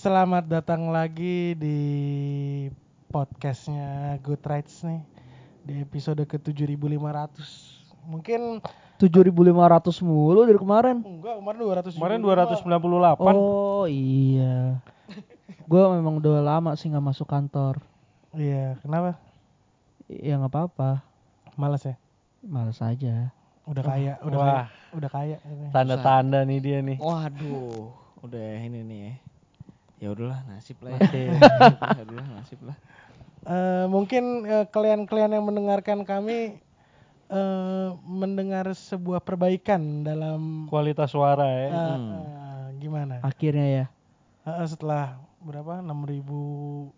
selamat datang lagi di podcastnya Good Rights nih di episode ke 7500 mungkin 7500 mulu dari kemarin. enggak kemarin 200 Kemarin 298. Oh iya. Gua memang udah lama sih nggak masuk kantor. iya kenapa Ya nggak apa-apa. malas ya Males aja. udah kaya udah Wah. kaya udah kaya. Tanda-tanda nih dia nih. Waduh, udah ini nih ya. Udahlah nasib lah ya. Ya udahlah nasib lah. Eh, mungkin eh, kalian-kalian yang mendengarkan kami eh, mendengar sebuah perbaikan dalam Kualitas suara eh, ya. Hmm. eh, gimana Akhirnya ya. Eh, setelah berapa 6000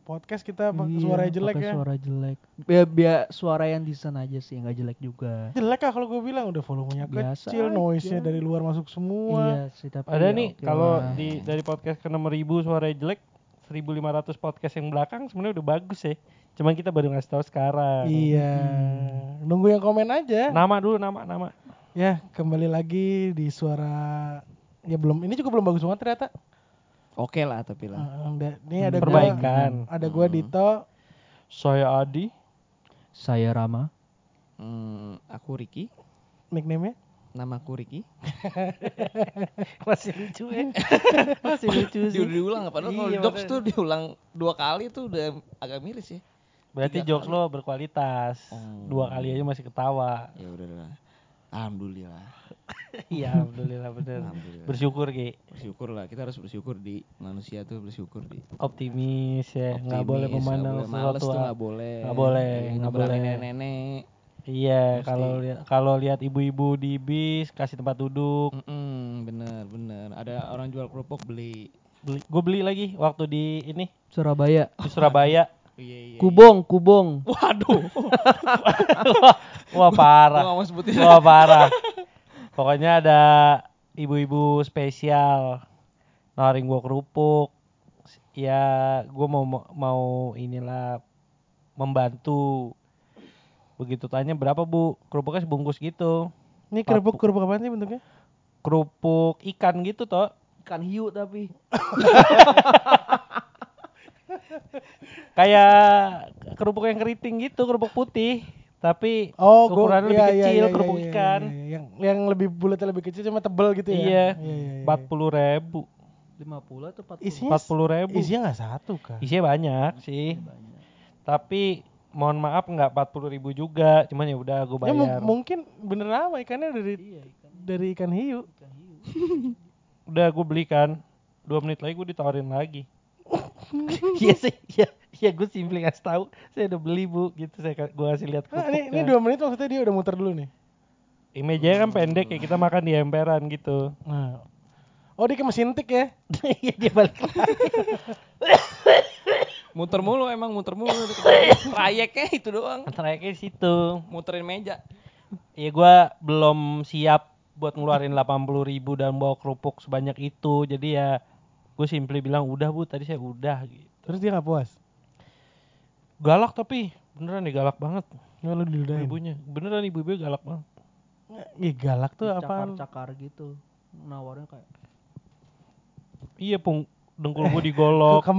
podcast kita pakai Iya, suara jelek ya Suara jelek. Biar, biar suara yang decent aja sih, nggak jelek juga. jelek lah kalau gue bilang udah volumenya Biasa kecil noise-nya dari luar masuk semua Iya sih tapi Ada ya nih oke kalau lah. di dari podcast ke 6000 suara jelek 1500 podcast yang belakang sebenarnya udah bagus ya. Cuman kita baru ngasih tahu sekarang. iya Hmm. nunggu yang komen aja Nama dulu nama nama. ya kembali lagi di suara ya belum ini juga belum bagus banget ternyata Oke lah tapi lah. Ada- ini ada gua, Perbaikan. ada gua Hmm. Dito Saya Adi. saya Rama. Hmm, aku Riki, nickname-nya nama aku Riki. Masih lucu ya. Masih lucu Di, udah diulang padahal kalau Iya, jokes tuh diulang dua kali tuh udah agak miris ya. Berarti Tiga jokes kali. lo berkualitas. Oh. Dua kali aja masih ketawa. Ya udah lah. Alhamdulillah. Iya, alhamdulillah bener. Alhamdulillah. Bersyukur Ki. Bersyukur lah. Kita harus bersyukur di manusia tuh bersyukur di. Optimis ya, nggak boleh Optimis, memandang nggak boleh males sesuatu. tuh nggak boleh. Nggak boleh, Nggak boleh nenek-nenek. Iya, kalau lihat kalau lihat ibu-ibu di bis kasih tempat duduk. Mm-mm, bener bener. Ada orang jual kerupuk beli. Beli, gue beli lagi waktu di ini Surabaya. di Surabaya. Iya iya. Kubong, kubong. Waduh. Wah Gua parah, mau sebutin. wah parah. Pokoknya ada ibu-ibu spesial nawarin gua kerupuk. Ya, gua mau mau inilah membantu. Begitu tanya berapa bu? Kerupuknya sebungkus gitu. ini kerupuk kerupuk apa sih bentuknya Kerupuk ikan gitu toh. Ikan hiu tapi. kayak kerupuk yang keriting gitu, kerupuk putih, tapi oh ukurannya lebih iya, iya, kecil, iya, kerupuk iya, iya, ikan. iya. yang yang lebih bulatnya lebih kecil cuma tebel gitu ya Iya, iya, iya. empat puluh ribu, 50 atau 40? isinya empat puluh ribu. isinya nggak satu kan Isinya banyak sih, tapi mohon maaf nggak empat puluh ribu juga, cuman ya udah gue Ya, bayar. mungkin bener apa ikannya dari Iya, ikan, dari ikan hiu. ikan hiu. Udah gue belikan, dua menit lagi gue ditawarin lagi. Iya sih, iya, iya gue simply ngasih tahu, saya udah beli bu, gitu saya gue kasih lihat Nah, ini, ini kerupuknya. dua menit maksudnya dia udah muter dulu nih. Imejanya kan pendek ya kita makan di emperan gitu. Nah. Oh dia ke mesin tik ya? Iya dia balik lagi. Muter mulu emang muter mulu. Trayeknya itu doang. Trayeknya situ. Muterin meja. Ya gua belum siap buat ngeluarin 80 ribu dan bawa kerupuk sebanyak itu. Jadi ya gue simply bilang udah bu tadi saya udah gitu. Terus dia nggak puas. Galak tapi beneran nih galak banget Nggak lu diludahin. ibunya. Beneran ibu-ibu galak banget. Ih galak tuh apaan? Cakar-cakar gitu. Nawarnya kayak Iya pung dengkul gue digolok.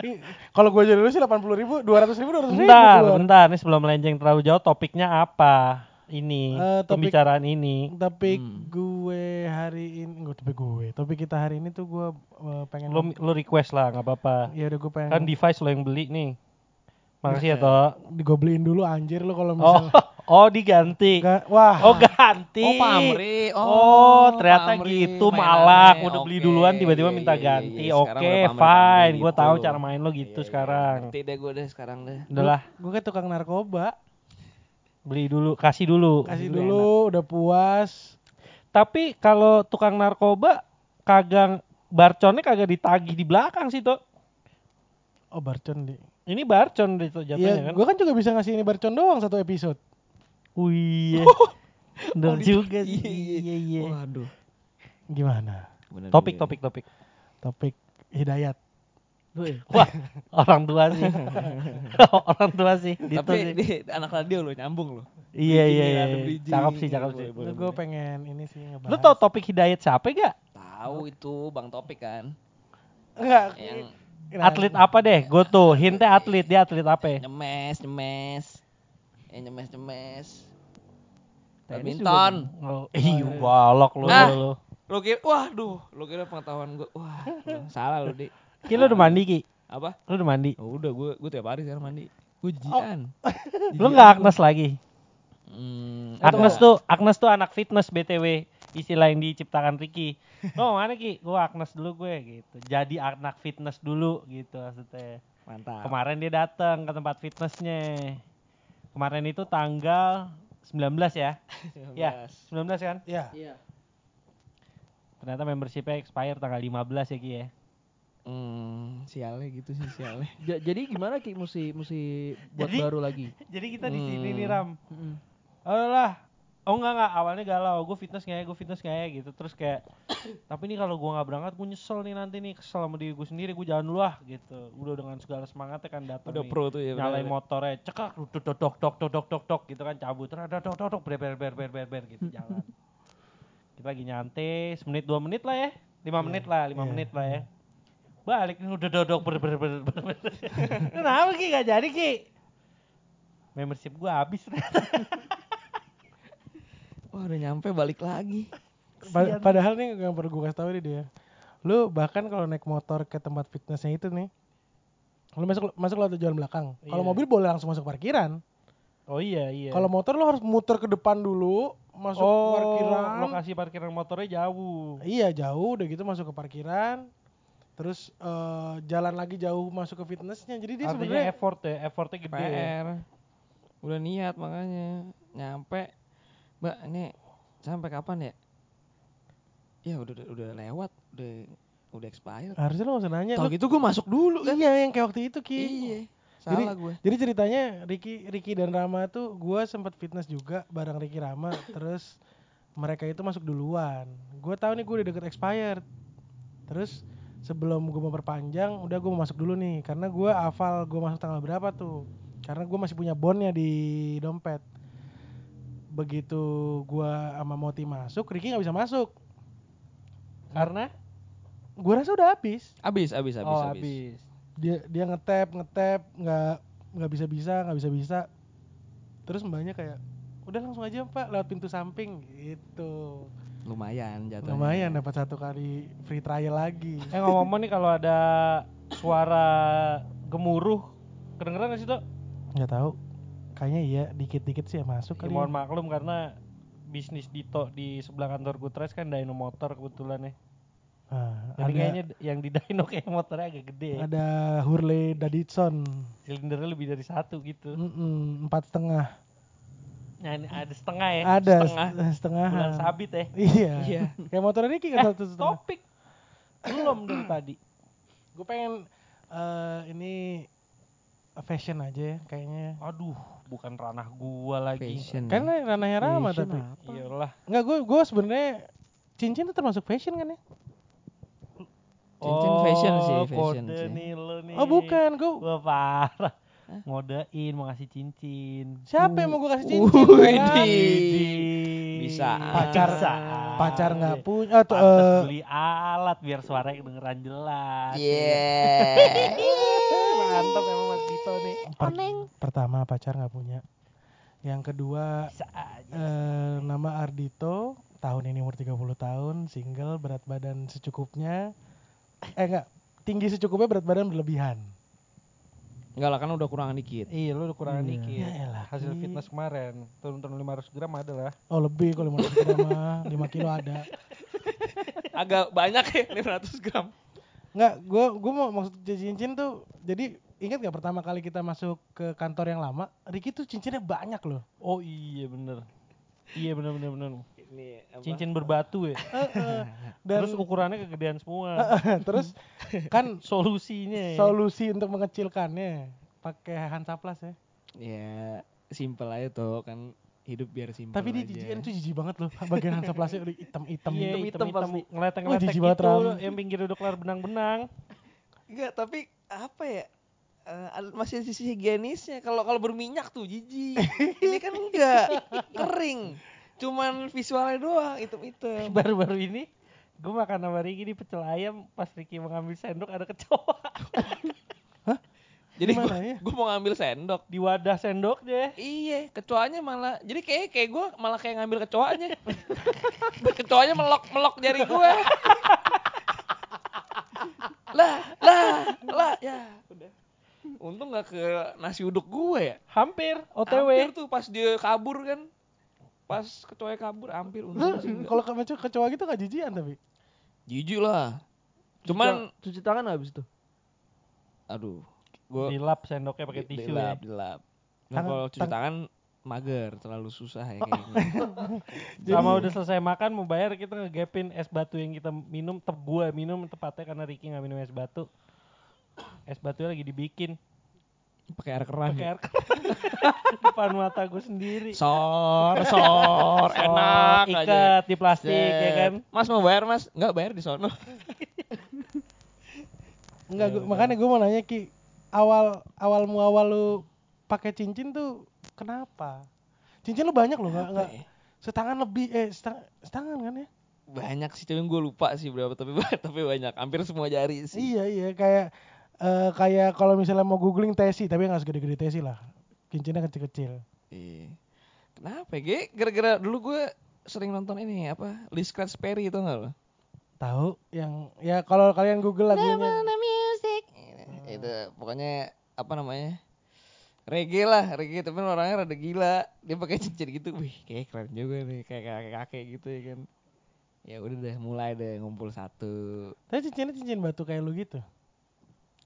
Ih, Kalau gue jadi lu sih 80 ribu, 200 ribu, 200 ribu. bentar, bentar nih sebelum melenceng terlalu jauh topiknya apa? Ini Eh, topik- pembicaraan ini. Topik Hmm. gue hari ini, gue topik gue, topik kita hari ini tuh gue eh, pengen. Lo lo request lah nggak apa-apa. Ya udah gue pengen. Kan device lo yang beli nih. Makasih ya Buset. toh. di gue beliin dulu anjir lu kalau Oh, misalnya. oh diganti. Ga- wah. Oh ganti. Oh, Pamri. Oh, Oh, ternyata Pamri gitu malak. Udah beli Oke, duluan tiba-tiba iya, minta iya, ganti. iya, sekarang Oke, Pamri, fine. Gue gitu. tahu cara main lo gitu Iya, iya, sekarang. Ngerti deh gue deh sekarang deh. Udah lah, Gue kayak tukang narkoba. Beli dulu, kasih dulu. Kasih enak. dulu, udah puas. Tapi kalau tukang narkoba kagak barconnya kagak ditagih di belakang sih toh. Oh barcon di. Ini barcon deh tuh jatuhnya Iya, kan. gue kan juga bisa ngasih ini barcon doang satu episode. Wih. Bener Oh, di- juga sih. iya, iya. Iya, iya. Waduh. Gimana? Bener Topik, juga. topik, topik. Topik hidayat. Wah, orang tua sih. orang tua sih. Dito Tapi sih. di anak radio lo nyambung lo. Iya, iya, iya. iya. Cakep sih, cakep sih. Boleh, Gue pengen ini sih ngebahas. Lu tau topik hidayat siapa gak? Tahu itu Bang Topik kan. Enggak. Yang Nah, Atlet apa deh? Gue tuh hintnya atlet dia atlet apa? nyemes, nyemes. Eh nyemes, nyemes. Tenis Badminton. Oh, ih, balok lu, Ah. lu. Lu kira, waduh, lu kira pengetahuan gue. Wah, lu salah lu, Di. Ki lu udah mandi Ki? Apa? Lu udah mandi? Oh, udah gue gue tiap hari sekarang mandi. Gue jian. Lu nggak Agnes lagi? Hmm, Agnes tuh Agnes tuh anak fitness BTW istilah yang diciptakan Ricky. Oh mana Ki? Gua Agnes dulu gue gitu. Jadi anak fitness dulu gitu maksudnya. mantap. Kemarin dia datang ke tempat fitnessnya. Kemarin itu tanggal 19 ya? Ya, 19 kan? Ya. Iya. Ternyata membershipnya expire tanggal 15 ya Ki ya. Hmm, sialnya gitu sih sialnya. Jadi gimana Ki mesti mesti buat jadi, baru lagi? Jadi kita di sini hmm. nih Ram. Hmm. Alah, oh enggak enggak awalnya galau, gue fitness kayak gue fitness kayak gitu. Terus kayak tapi ini kalau gue nggak berangkat gue nyesel nih nanti nih kesel sama diri gue sendiri gue jalan dulu lah gitu. Udah dengan segala semangatnya kan datang. Udah nih, pro tuh ya. Nyalain motornya, cekak, dok dok dok dok dok dok dok gitu kan cabut. Ada dok dok dok ber ber ber ber ber gitu jalan. Kita lagi nyantai, semenit dua menit lah ya, lima menit lah, lima menit lah ya balik nih udah dok dok ber ber ber ber ber. kenapa ki gak jadi ki membership gue habis ternyata Wah, udah nyampe balik lagi. Pa- padahal nih yang perlu gue kasih tahu nih dia. Lu bahkan kalau naik motor ke tempat fitnessnya itu nih, lu masuk masuk lewat jalan belakang. Kalau Iya. mobil boleh langsung masuk parkiran. oh iya iya Kalau motor lu harus muter ke depan dulu, masuk oh, parkiran. lokasi parkiran motornya jauh. Iya jauh, udah gitu masuk ke parkiran. Terus eh, jalan lagi jauh masuk ke fitnessnya. Jadi dia sebenarnya effort ya, effortnya gede. ya. PR. Udah niat makanya nyampe. Mbak, ini sampai kapan ya? Ya udah udah, udah lewat, udah udah expired. harusnya lu gak usah nanya. Tau gitu gue masuk dulu kan. iya yang kayak waktu itu ki. Iya. Jadi- Salah gue. Jadi ceritanya Ricky Ricky dan Rama tuh gua sempat fitness juga bareng Ricky Rama terus mereka itu masuk duluan. Gue tahu nih gue udah deket expired. Terus sebelum gue mau perpanjang, udah gue mau masuk dulu nih karena gue hafal gue masuk tanggal berapa tuh. Karena gue masih punya bondnya di dompet. Begitu gua sama Moti masuk, Ricky nggak bisa masuk. Karena Gue rasa udah habis. Abis, abis, abis, oh abis. habis. Dia dia ngetap ngetap nggak nggak bisa bisa nggak bisa bisa. Terus mbaknya kayak udah langsung aja pak lewat pintu samping gitu. Lumayan jatuhnya. Lumayan dapat satu kali free trial lagi. Eh ngomong-ngomong nih kalau ada suara gemuruh, kedengeran gak sih Dok? Nggak tahu. Kayaknya iya dikit-dikit sih ya masuk Ya, kali. mohon ya. maklum karena bisnis Dito di sebelah kantor Gutres kan dyno motor kebetulan ya. Nah, Jadi ada, kayaknya yang di dyno kayak motornya agak gede ya. ada Hurley Davidson Silindernya lebih dari satu gitu. Mm-mm, empat setengah. Nah, ini ada setengah ya. ada setengah. setengah. setengah. Bulan sabit ya. Iya. Iya. Kayak motor Ricky kan satu setengah. Topik. Belum dari tadi. Gue pengen eh, ini fashion aja ya kayaknya. Aduh, bukan ranah gua lagi. Fashion. Kan ranahnya Rama tapi. apa? Iyalah. Enggak, gue gue sebenarnya cincin itu termasuk fashion kan ya? Cincin fashion sih, Oh, fashion kode sih. nih nih. Oh bukan, gue Gua parah. Ngodein mau ngasih cincin. siapa yang mau gue kasih cincin? Widih. Bisa. Pacar Bisa. pacar nggak punya atau eh, beli alat biar suaranya kedengeran jelas. Yeah. Mantap emang Mas Dito nih. per- pertama pacar nggak punya. Yang kedua Bisa aja. eh, nama Ardito, tahun ini umur 30 tahun, single, berat badan secukupnya. Eh enggak, tinggi secukupnya berat badan berlebihan. Enggak lah kan udah kurangan dikit. Iya, lu udah kurangan Iya. dikit. Ya elah, Hasil Ki. fitness kemarin, turun-turun 500 gram ada lah. Oh lebih kalau 500 gram mah, 5 kilo ada. Agak banyak ya 500 gram. Enggak, gua gua mau maksud cincin tuh jadi ingat gak pertama kali kita masuk ke kantor yang lama, Ricky tuh cincinnya banyak loh. Oh iya bener. Iya bener bener bener. Ini apa? Cincin berbatu ya. Dan Terus ukurannya kegedean semua. terus kan Solusinya ya. solusi untuk mengecilkannya pakai Hansaplas ya. Ya, simpel aja tuh kan hidup biar simpel Tapi dia aja. jijikan tuh jijik banget loh bagian Hansaplasnya udah hitam-hitam. Iya, hitam. hitam hitam pasti. ngeletek-ngeletek jijik gitu banget, Ram. yang pinggir udah kelar benang-benang. Enggak, tapi apa ya? Ada- masih sisi higienisnya. Kalau kalau berminyak tuh jijik. Ini kan enggak, kering. Cuman visualnya doang, hitam-hitam. Baru-baru ini Gue makan sama Ricky di pecel ayam pas Ricky mengambil sendok ada kecoa Jadi gue ya? mau ngambil sendok. di wadah sendoknya. Iya, kecoanya malah jadi kayak kayak gue malah kayak ngambil kecoanya. kecoanya melok melok jari gue. lah, lah, lah, ya udah. Untung nggak ke nasi uduk gue ya. Hampir Hampir OTW. tuh pas dia kabur kan. Pas kecoanya kabur hampir untung. Kalau ke kecoa gitu gak jijian tapi. Jijik lah. Cuman cuci tangan habis itu. aduh, gue Dilap sendoknya pakai tisu dilap, ya. dilap. Nah, kalau cuci tang- tangan mager, terlalu susah ya kayaknya. Sama udah selesai makan mau bayar kita ngegapin es batu yang kita minum, tep gua minum tepatnya karena Ricky nggak minum es batu. Es batunya lagi dibikin Pakai air keran. pakai ya. air keran. depan mata gue sendiri. Sor, sor, enak aja. ikat di plastik ya kan. Mas mau bayar mas? Enggak bayar di sono. Enggak, Ya gua, udah. makanya gue mau nanya Ki, awal awal muawal lu pakai cincin tuh kenapa? Cincin lu banyak loh, nggak nggak ya? setangan lebih eh setang, setangan kan ya? Banyak sih, cuman gue lupa sih berapa tapi tapi banyak, hampir semua jari sih. Iya iya kayak eh, kayak kalau misalnya mau googling tesi tapi nggak segede-gede tesi lah, cincinnya kecil-kecil. Iya. Kenapa ya? Gara-gara dulu gue sering nonton ini apa? Lee Scratch Perry itu enggak lo? Tahu yang ya kalau kalian google lagunya music. Itu pokoknya apa namanya? Reggae lah, reggae tapi orangnya rada gila. Dia pakai cincin gitu. Wih, kayak keren juga nih, kayak kakek-kakek gitu ya kan. Ya udah deh, mulai deh ngumpul satu. tapi cincinnya cincin batu kayak lu gitu.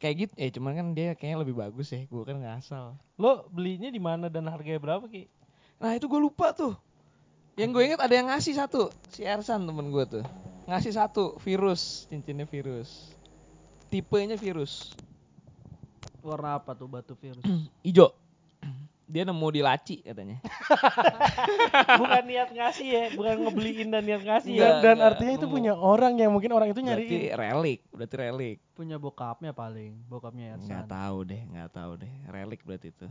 Kayak gitu, eh cuman kan dia kayaknya lebih bagus ya. Gue kan ngasal. Lo belinya di mana dan harganya berapa Ki? Nah itu gue lupa tuh. Yang gue inget ada yang ngasih satu. Si Ersan temen gue tuh. Ngasih satu, virus. Cincinnya virus. Tipenya virus. Warna apa tuh batu virus? Ijo. Dia nemu di laci katanya. bukan niat ngasih ya, bukan ngebeliin dan niat ngasih ya. Dan, dan enggak, artinya itu nemu. punya orang yang mungkin orang itu Berarti nyariin. relik, berarti relik. Punya bokapnya paling, bokapnya Ersan. Nggak tahu deh, nggak tahu deh. Relik berarti itu.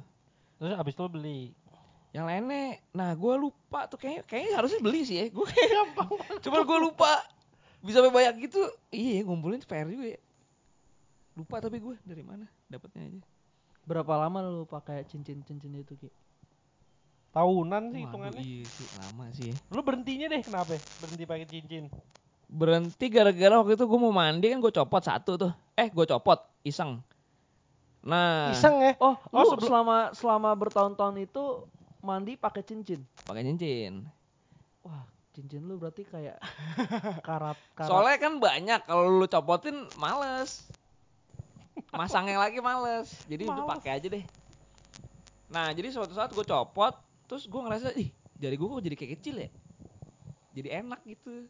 Terus abis itu lo beli. Yang lainnya, nah gue lupa tuh kayaknya, kayaknya harusnya beli sih ya. Gue kayak gampang. Cuman gue lupa. Bisa sampai banyak gitu. Iya, ngumpulin PR juga ya. Lupa tapi gue dari mana dapatnya aja. Berapa lama lu pakai cincin-cincin itu Ki? Tahunan sih hitungannya. iya sih, lama sih ya. Lo berhentinya deh kenapa? Berhenti pakai cincin. Berhenti gara-gara waktu itu gue mau mandi kan gue copot satu tuh. Eh, gue copot, iseng. Nah, Iseng ya. Oh, Oh, lu selama selama bertahun-tahun itu mandi pakai cincin. pakai cincin. Wah, cincin lu berarti kayak karat karat. Soalnya kan banyak kalau lu copotin males. Masangnya lagi males. Jadi udah Males. pakai aja deh. Nah, jadi suatu saat gue copot, terus gue ngerasa, ih, jari gue kok jadi kayak kecil ya. Jadi enak gitu.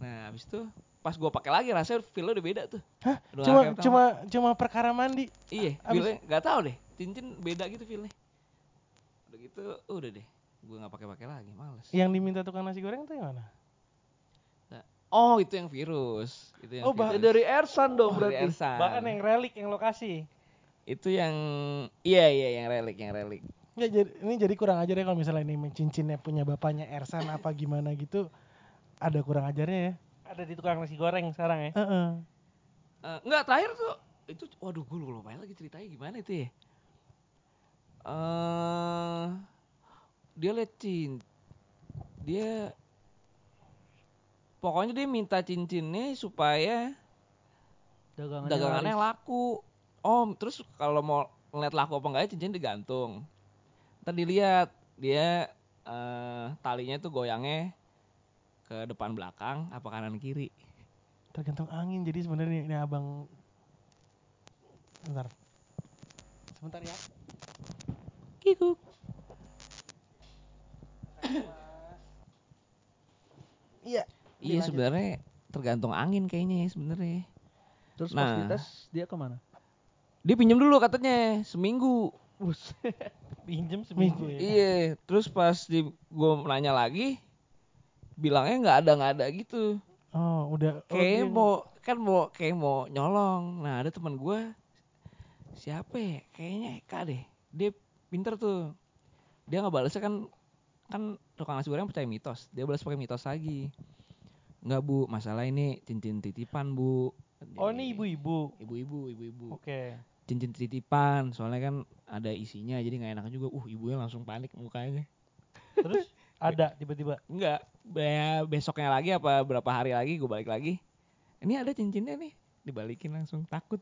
Nah, habis itu pas gue pakai lagi rasanya feel udah beda tuh. Hah? Udah Cuma cuma cuma perkara mandi. Iya, Abis- feelnya nggak tahu deh. Cincin beda gitu feelnya. Udah gitu, udah deh. Gue nggak pakai-pakai lagi, males. Yang diminta tukang nasi goreng tuh yang mana? Oh, itu yang virus. Itu yang Oh, virus. dari Ersan dong Oh, dari berarti. Ersan. Bahkan yang relik yang lokasi. itu yang iya iya yang relik yang relik Ya jadi ini jadi kurang ajar ya kalau misalnya ini cincinnya punya bapaknya Ersan apa gimana gitu ada kurang ajarnya ya. Ada di tukang nasi goreng sekarang ya. Heeh. Eh, enggak terakhir tuh itu waduh gue lupa lagi ceritanya gimana itu ya eh dia liat cin dia pokoknya dia minta cincinnya supaya Dagangannya, dagangannya laris. laku oh terus kalau mau ngeliat laku apa enggak cincin digantung ntar dilihat dia eh talinya tuh goyangnya ke depan belakang apa kanan kiri Tergantung angin jadi sebenarnya ini abang Bentar. Sebentar ya. kikuk Iya. Iya sebenarnya tergantung angin kayaknya ya sebenarnya. Terus pas Nah. dites dia ke mana? dia pinjam dulu katanya seminggu. Pinjem seminggu ya. iya terus pas di gue nanya lagi bilangnya nggak ada nggak ada gitu. Oh, udah oh, kayak dia- mau kan mau kayak mau nyolong. Nah ada teman gue siapa ya? Kayaknya Eka deh. Dia pinter tuh. Dia nggak balasnya kan kan tukang nasi goreng percaya mitos. Dia balas pakai mitos lagi Enggak bu, masalah ini cincin titipan bu. Oh, ini ibu-ibu. Ibu-ibu, ibu-ibu. Oke. Cincin titipan, soalnya kan ada isinya, jadi nggak enak juga. Uh, ibunya langsung panik mukanya. Terus ada tiba-tiba. Enggak, be- besoknya lagi apa berapa hari lagi gue balik lagi. Ini ada cincinnya nih, dibalikin langsung takut.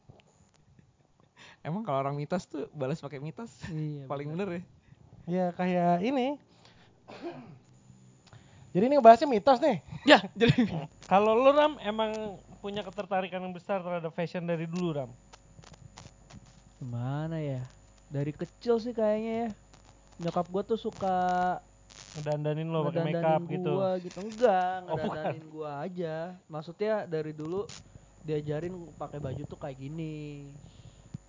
Emang kalau orang mitos tuh balas pakai mitos Iya. paling bener ya. Ya kayak ini. Jadi ini ngebahasnya mitos nih. Ya, jadi Kalau lu Ram emang punya ketertarikan yang besar terhadap fashion dari dulu Ram. Gimana ya? Dari kecil sih kayaknya ya. Nyokap gua tuh suka Ngedandanin lo pakai makeup gitu. gua gitu. Enggak, Oh, bukan. ngedandanin gua aja. Maksudnya dari dulu diajarin pakai baju tuh kayak gini.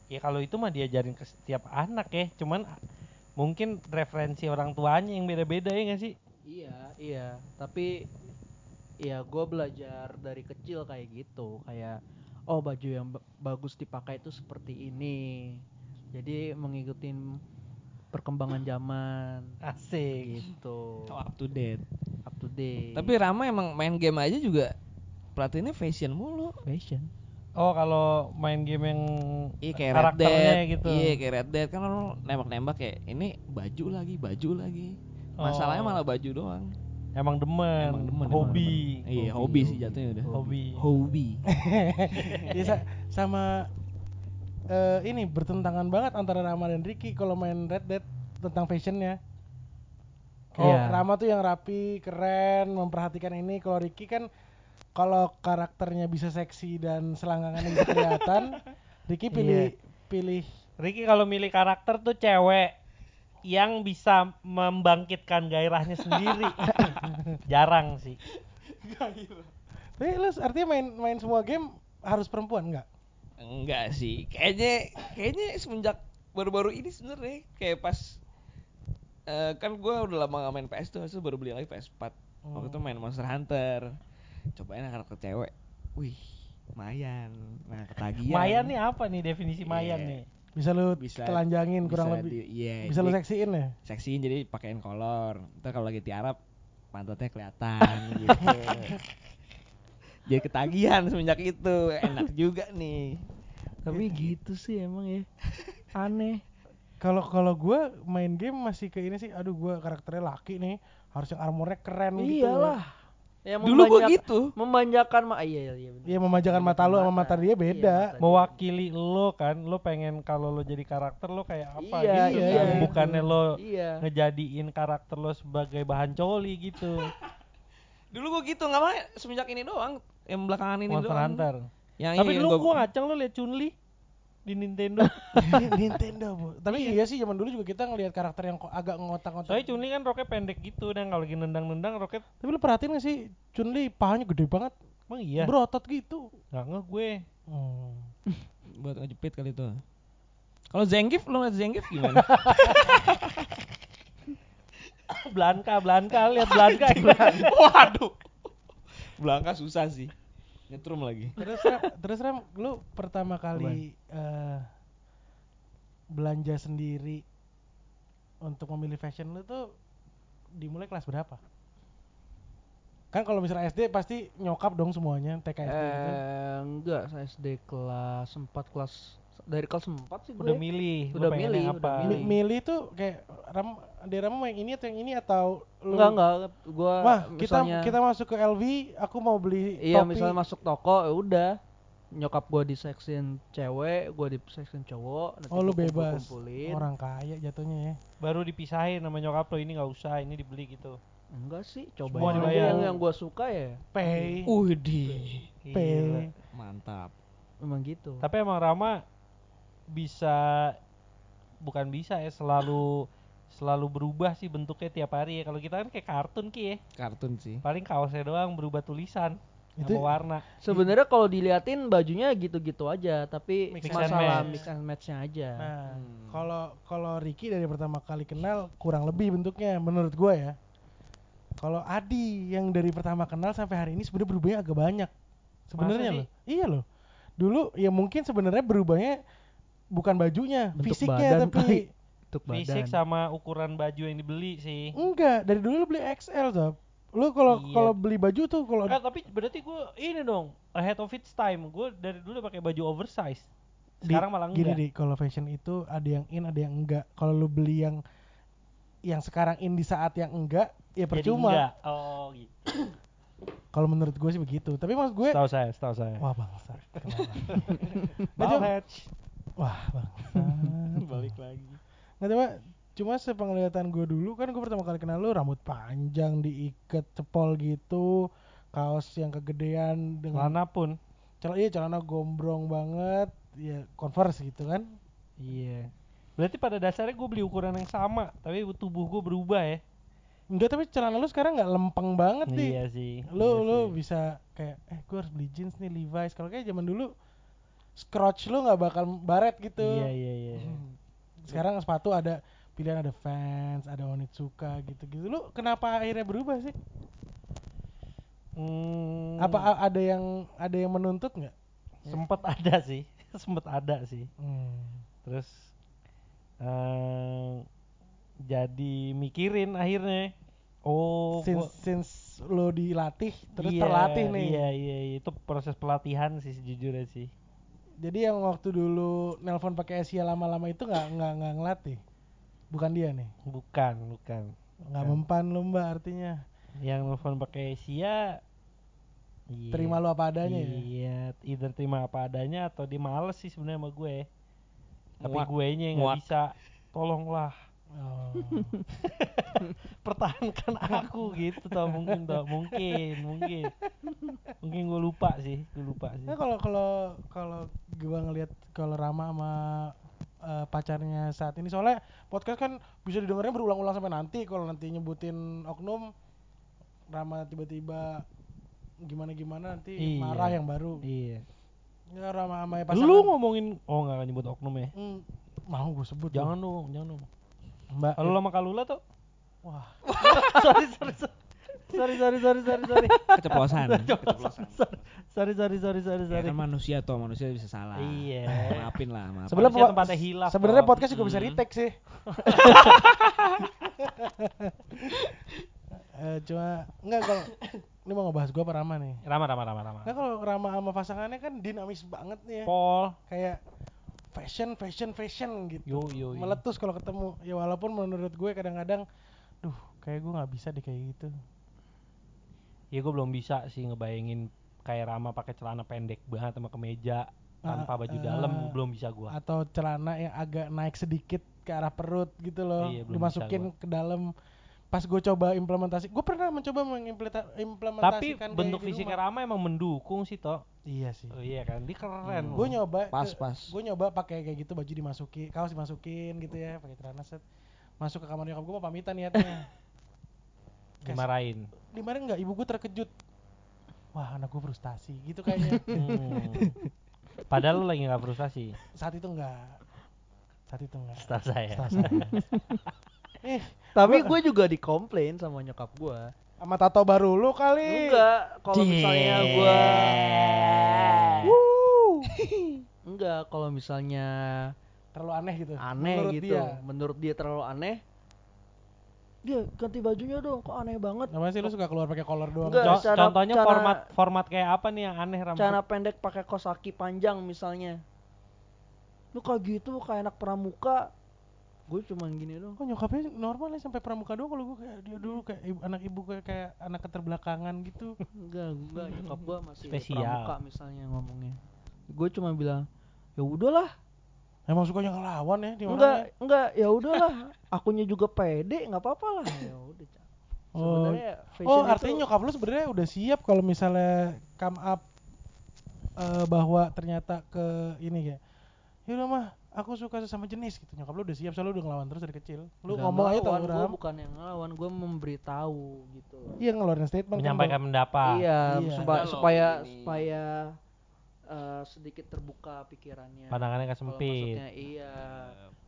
Ya kalau itu mah diajarin ke setiap anak ya. Cuman mungkin referensi orang tuanya yang beda-beda ya gak sih? Iya, iya. Tapi ya gue belajar dari kecil kayak gitu, kayak oh baju yang ba- bagus dipakai itu seperti ini. Jadi mengikuti perkembangan zaman Asik. gitu. Oh, up to date. Up to date. Tapi Rama emang main game aja juga pelatihannya fashion mulu. fashion. Oh kalau main game yang Iya kayak Red karakternya Dead. gitu. Iya kayak Red Dead kan lu nembak-nembak kayak ini baju lagi, baju lagi. Masalahnya Oh. malah baju doang. Emang demen, Emang demen, hobi. emang Iya, hobi, sih jatuhnya udah. Hobi. Hobi. Ya, sa- sama eh, ini bertentangan banget antara Rama dan Ricky kalau main Red Dead tentang fashionnya. Kalau Iya. Rama tuh yang rapi, keren, memperhatikan ini. Kalau Ricky kan kalau karakternya bisa seksi dan selangkangannya bisa kelihatan, Ricky pilih pilih Ricky kalau milih karakter tuh cewek yang bisa membangkitkan gairahnya sendiri. Jarang sih. Tapi lu artinya main main semua game harus perempuan enggak? Enggak sih. Kayaknya kayaknya semenjak baru-baru ini sebenarnya kayak pas eh, kan gua udah lama gak main PS tuh, terus baru beli lagi PS4. Waktu itu main Monster Hunter. Cobain karakter cewek. Wih, Mayan. Nah, ketagihan. Mayan nih apa nih definisi Iya. Mayan nih? Bisa lu Bisa telanjangin kurang bisa lebih. di- iya, bisa lu jadi seksiin ya? seksiin jadi pakein kolor. Ntar kalau lagi tiarap pantatnya kelihatan gitu. Jadi ketagihan semenjak itu. Enak juga nih. Tapi gitu sih emang ya. Aneh. Kalau kalau gua main game masih ke ini sih, aduh gua karakternya laki nih, harus yang armornya keren gitu. Ya, Dulu gua memanjak- gitu. Memanjakan ma iya iya. Iya memanjakan mata lu sama mata dia beda. Iya. Mewakili lo kan, lo pengen kalau lo jadi karakter lo kayak apa Iya, gitu. iya, kan. iya. Bukannya lo Iya. ngejadiin karakter lo sebagai bahan coli gitu. Dulu gua gitu nggak mau semenjak ini doang. Yang belakangan ini Monster doang. Hunter. Yang Tapi dulu gua- gua ngaceng lo liat Chun-Li di Nintendo. Nintendo, Bu. Tapi iya sih zaman dulu juga kita ngelihat karakter yang kok agak ngotak-ngotak. Soalnya Chun-Li kan roknya pendek gitu dan kalau lagi nendang-nendang roknya Tapi lu perhatiin gak sih Chun-Li pahanya gede banget, emang iya. berotot gitu. Nggak nge gue. Hmm. buat ngejepit kali itu. Kalau Zangief lu ngeliat Zangief gimana? Blanka, Blanka, lihat Blanka. Waduh. Belangka susah sih. Nyetrum lagi. Terus Ram, terus Ram, lu pertama kali eh, belanja sendiri untuk memilih fashion lu tuh dimulai kelas berapa? Kan kalau misalnya SD pasti nyokap dong semuanya TK SD gitu. Eh, enggak, saya SD kelas 4 kelas dari kelas 4 sih gue. Udah milih, Udah milih, yang udah apa. Mi- milih tuh kayak Ram, di Ram mau yang ini atau yang ini atau lu Enggak, enggak, gua Wah, kita misalnya kita masuk ke LV, aku mau beli Iya, topi. misalnya masuk toko ya udah. Nyokap gua di seksin cewek, gua di seksin cowok, nanti Oh, lu bebas. kumpul-kumpulin. Orang kaya jatuhnya ya. Baru dipisahin sama nyokap lo ini nggak usah, ini dibeli gitu. Enggak sih, Semua coba aja dibayar. yang yang gua suka ya. Pay. Udih. P. Gila. Mantap. Memang gitu. Tapi emang Rama bisa bukan bisa ya selalu selalu berubah sih bentuknya tiap hari ya. Kalau kita kan kayak kartun ki ya. Kartun sih. Paling kaosnya doang berubah tulisan Itu- sama warna. Sebenarnya kalau diliatin bajunya gitu-gitu aja, tapi Mix and masalah match. mix and match-nya aja. Nah, Hmm. kalau kalau Ricky dari pertama kali kenal kurang lebih bentuknya menurut gua ya. Kalau Adi yang dari pertama kenal sampai hari ini sebenarnya berubahnya agak banyak. Sebenarnya loh. Iya loh. Dulu ya mungkin sebenarnya berubahnya bukan bajunya, Bentuk fisiknya badan tapi Untuk badan. Fisik sama ukuran baju yang dibeli sih. enggak, dari dulu lu beli XL, Sob. Lu kalau Iya. kalau beli baju tuh kalau Eh, tapi berarti gue ini dong ahead of its time. Gue dari dulu pakai baju oversize. Di- Sekarang malah gini enggak. di kalau fashion itu ada yang in ada yang enggak. Kalau lu beli yang yang sekarang in di saat yang enggak ya Jadi percuma. enggak. Oh gitu. Kalau menurut gue sih begitu. Tapi maksud gue Setahu saya, setahu saya. wah bangsa. Kenapa? Wah bangsa. Balik lagi. Nggak cuma cuma sepenglihatan gue dulu kan gue pertama kali kenal lu rambut panjang diikat cepol gitu kaos yang kegedean dengan Mana pun. celana iya celana gombrong banget ya converse gitu kan Iya. Berarti pada dasarnya gue beli ukuran yang sama, tapi tubuh gue berubah ya. enggak tapi celana lu sekarang nggak lempeng banget nih Iya sih. lu iya lu sih. bisa kayak eh gue harus beli jeans nih Levi's kalau kayak zaman dulu scratch lu nggak bakal baret gitu Iya iya iya. Hmm. sekarang sepatu ada pilihan ada Vans ada Onitsuka gitu gitu lu kenapa akhirnya berubah sih Hmm, apa ada yang ada yang menuntut nggak sempet ada sih, sempet ada sih. Hmm. Terus eh jadi mikirin akhirnya. Oh, since gua- since lo dilatih terus iya, terlatih nih Iya iya iya. itu proses pelatihan sih sejujurnya sih. Jadi yang waktu dulu nelpon pakai Asia lama-lama itu nggak nggak nggak ngelatih bukan dia nih Bukan bukan. nggak mempan lo mbak artinya Yang nelfon pakai Asia iya. terima lo apa adanya ya Iya, either terima apa adanya atau dia males sih sebenarnya sama gue. Tapi gue nya nggak bisa. Tolonglah oh. pertahankan aku gitu tau mungkin tau mungkin mungkin. Mungkin gue lupa sih gue lupa sih. Nah, kalau kalau kalau gua ngelihat kalau Rama sama eh, pacarnya saat ini soalnya podcast kan bisa didengarnya berulang-ulang sampai nanti. Kalau nanti nyebutin oknum Rama tiba-tiba gimana-gimana nanti Iya. marah yang baru. iya. Ya Rama sama pasangan lu ngomongin oh nggak nyebut oknum ya? Hmm, mau gue sebut jangan dong jangan dong Mbak kalau sama Kalula tuh wah sorry sorry sorry sorry sorry sorry sorry Keceplosan. Keceplosan. sorry sorry sorry sorry Ya sorry kan manusia toh, manusia bisa salah. Iya. Maafin lah, maafin. Sebenarnya tempatnya hilaf, sebenarnya podcast juga bisa Hmm. retake sih Eh, cuma enggak kalau ini mau ngebahas gua apa Rama nih Rama Rama Rama Rama Nah kalau Rama sama pasangannya kan dinamis banget nih ya. Paul Kayak fashion, fashion, fashion gitu. yo yo yo. Meletus kalau ketemu. Ya walaupun menurut gue kadang-kadang, duh kayak gue nggak bisa deh kayak gitu. ya gue belum bisa sih ngebayangin kayak Rama pakai celana pendek banget sama kemeja tanpa Ah, baju ah. dalam belum bisa gua Atau celana yang agak naik sedikit ke arah perut gitu loh. Iya, dimasukin ke dalam. Pas gue coba implementasi, gue pernah mencoba tapi mengimplementasikan bentuk fisiknya Rama emang mendukung sih toh Iya sih. oh, iya kan dia keren Gue loh. nyoba, Pas, pas. gue nyoba pakai kayak gitu baju dimasukin, kaos dimasukin gitu ya, pakai celana set. Masuk ke kamar nyokap gue mau pamitan niatnya. Dimarahin dimarahin nggak ibu gue terkejut wah anak gue frustasi gitu kayaknya Hmm. padahal lu lagi nggak frustasi saat itu enggak saat itu enggak saya Setelah saya. eh Tapi Gua- gue juga dikomplain sama nyokap gue. sama tato baru lu kali Enggak, kalau misalnya gue enggak, kalau misalnya terlalu aneh gitu aneh menurut gitu, dia menurut dia terlalu aneh. Dia ganti bajunya dong, kok aneh banget. Namanya sih lu suka keluar pakai kolor doang Enggak, Co- cara- contohnya cara- format format kayak apa nih yang aneh Ram Celana pendek pakai kosaki panjang misalnya. Lu kayak gitu kayak anak pramuka. Gue cuman gini dong. kok nyokapnya normal ya sampai pramuka doang kalau gue kayak dia dulu kayak ibu, anak ibu kayak, kayak anak keterbelakangan gitu Enggak, enggak nyokap gua masih Spesial. pramuka misalnya ngomongnya. Gue cuma bilang, "Ya udahlah, emang sukanya ngelawan ya di enggak, enggak, ya udahlah. Akunya juga pede, nggak apa-apa lah." Ya udah. Ca. Oh. Oh, itu- artinya nyokap lu sebenarnya udah siap kalau misalnya come up eh, bahwa ternyata ke ini kayak ya udah mah aku suka sesama jenis gitu. Nyokap lu udah siap soalnya lu udah ngelawan terus dari kecil. Lu Nggak ngomong aja ngelawan, tau gua Ram. bukan yang ngelawan, gue memberitahu gitu. Iya ngeluarin statement kan, menyampaikan pendapat iya, Iya. supaya supaya ini- supaya eh, sedikit terbuka pikirannya. pandangannya Kalau sempit maksudnya iya,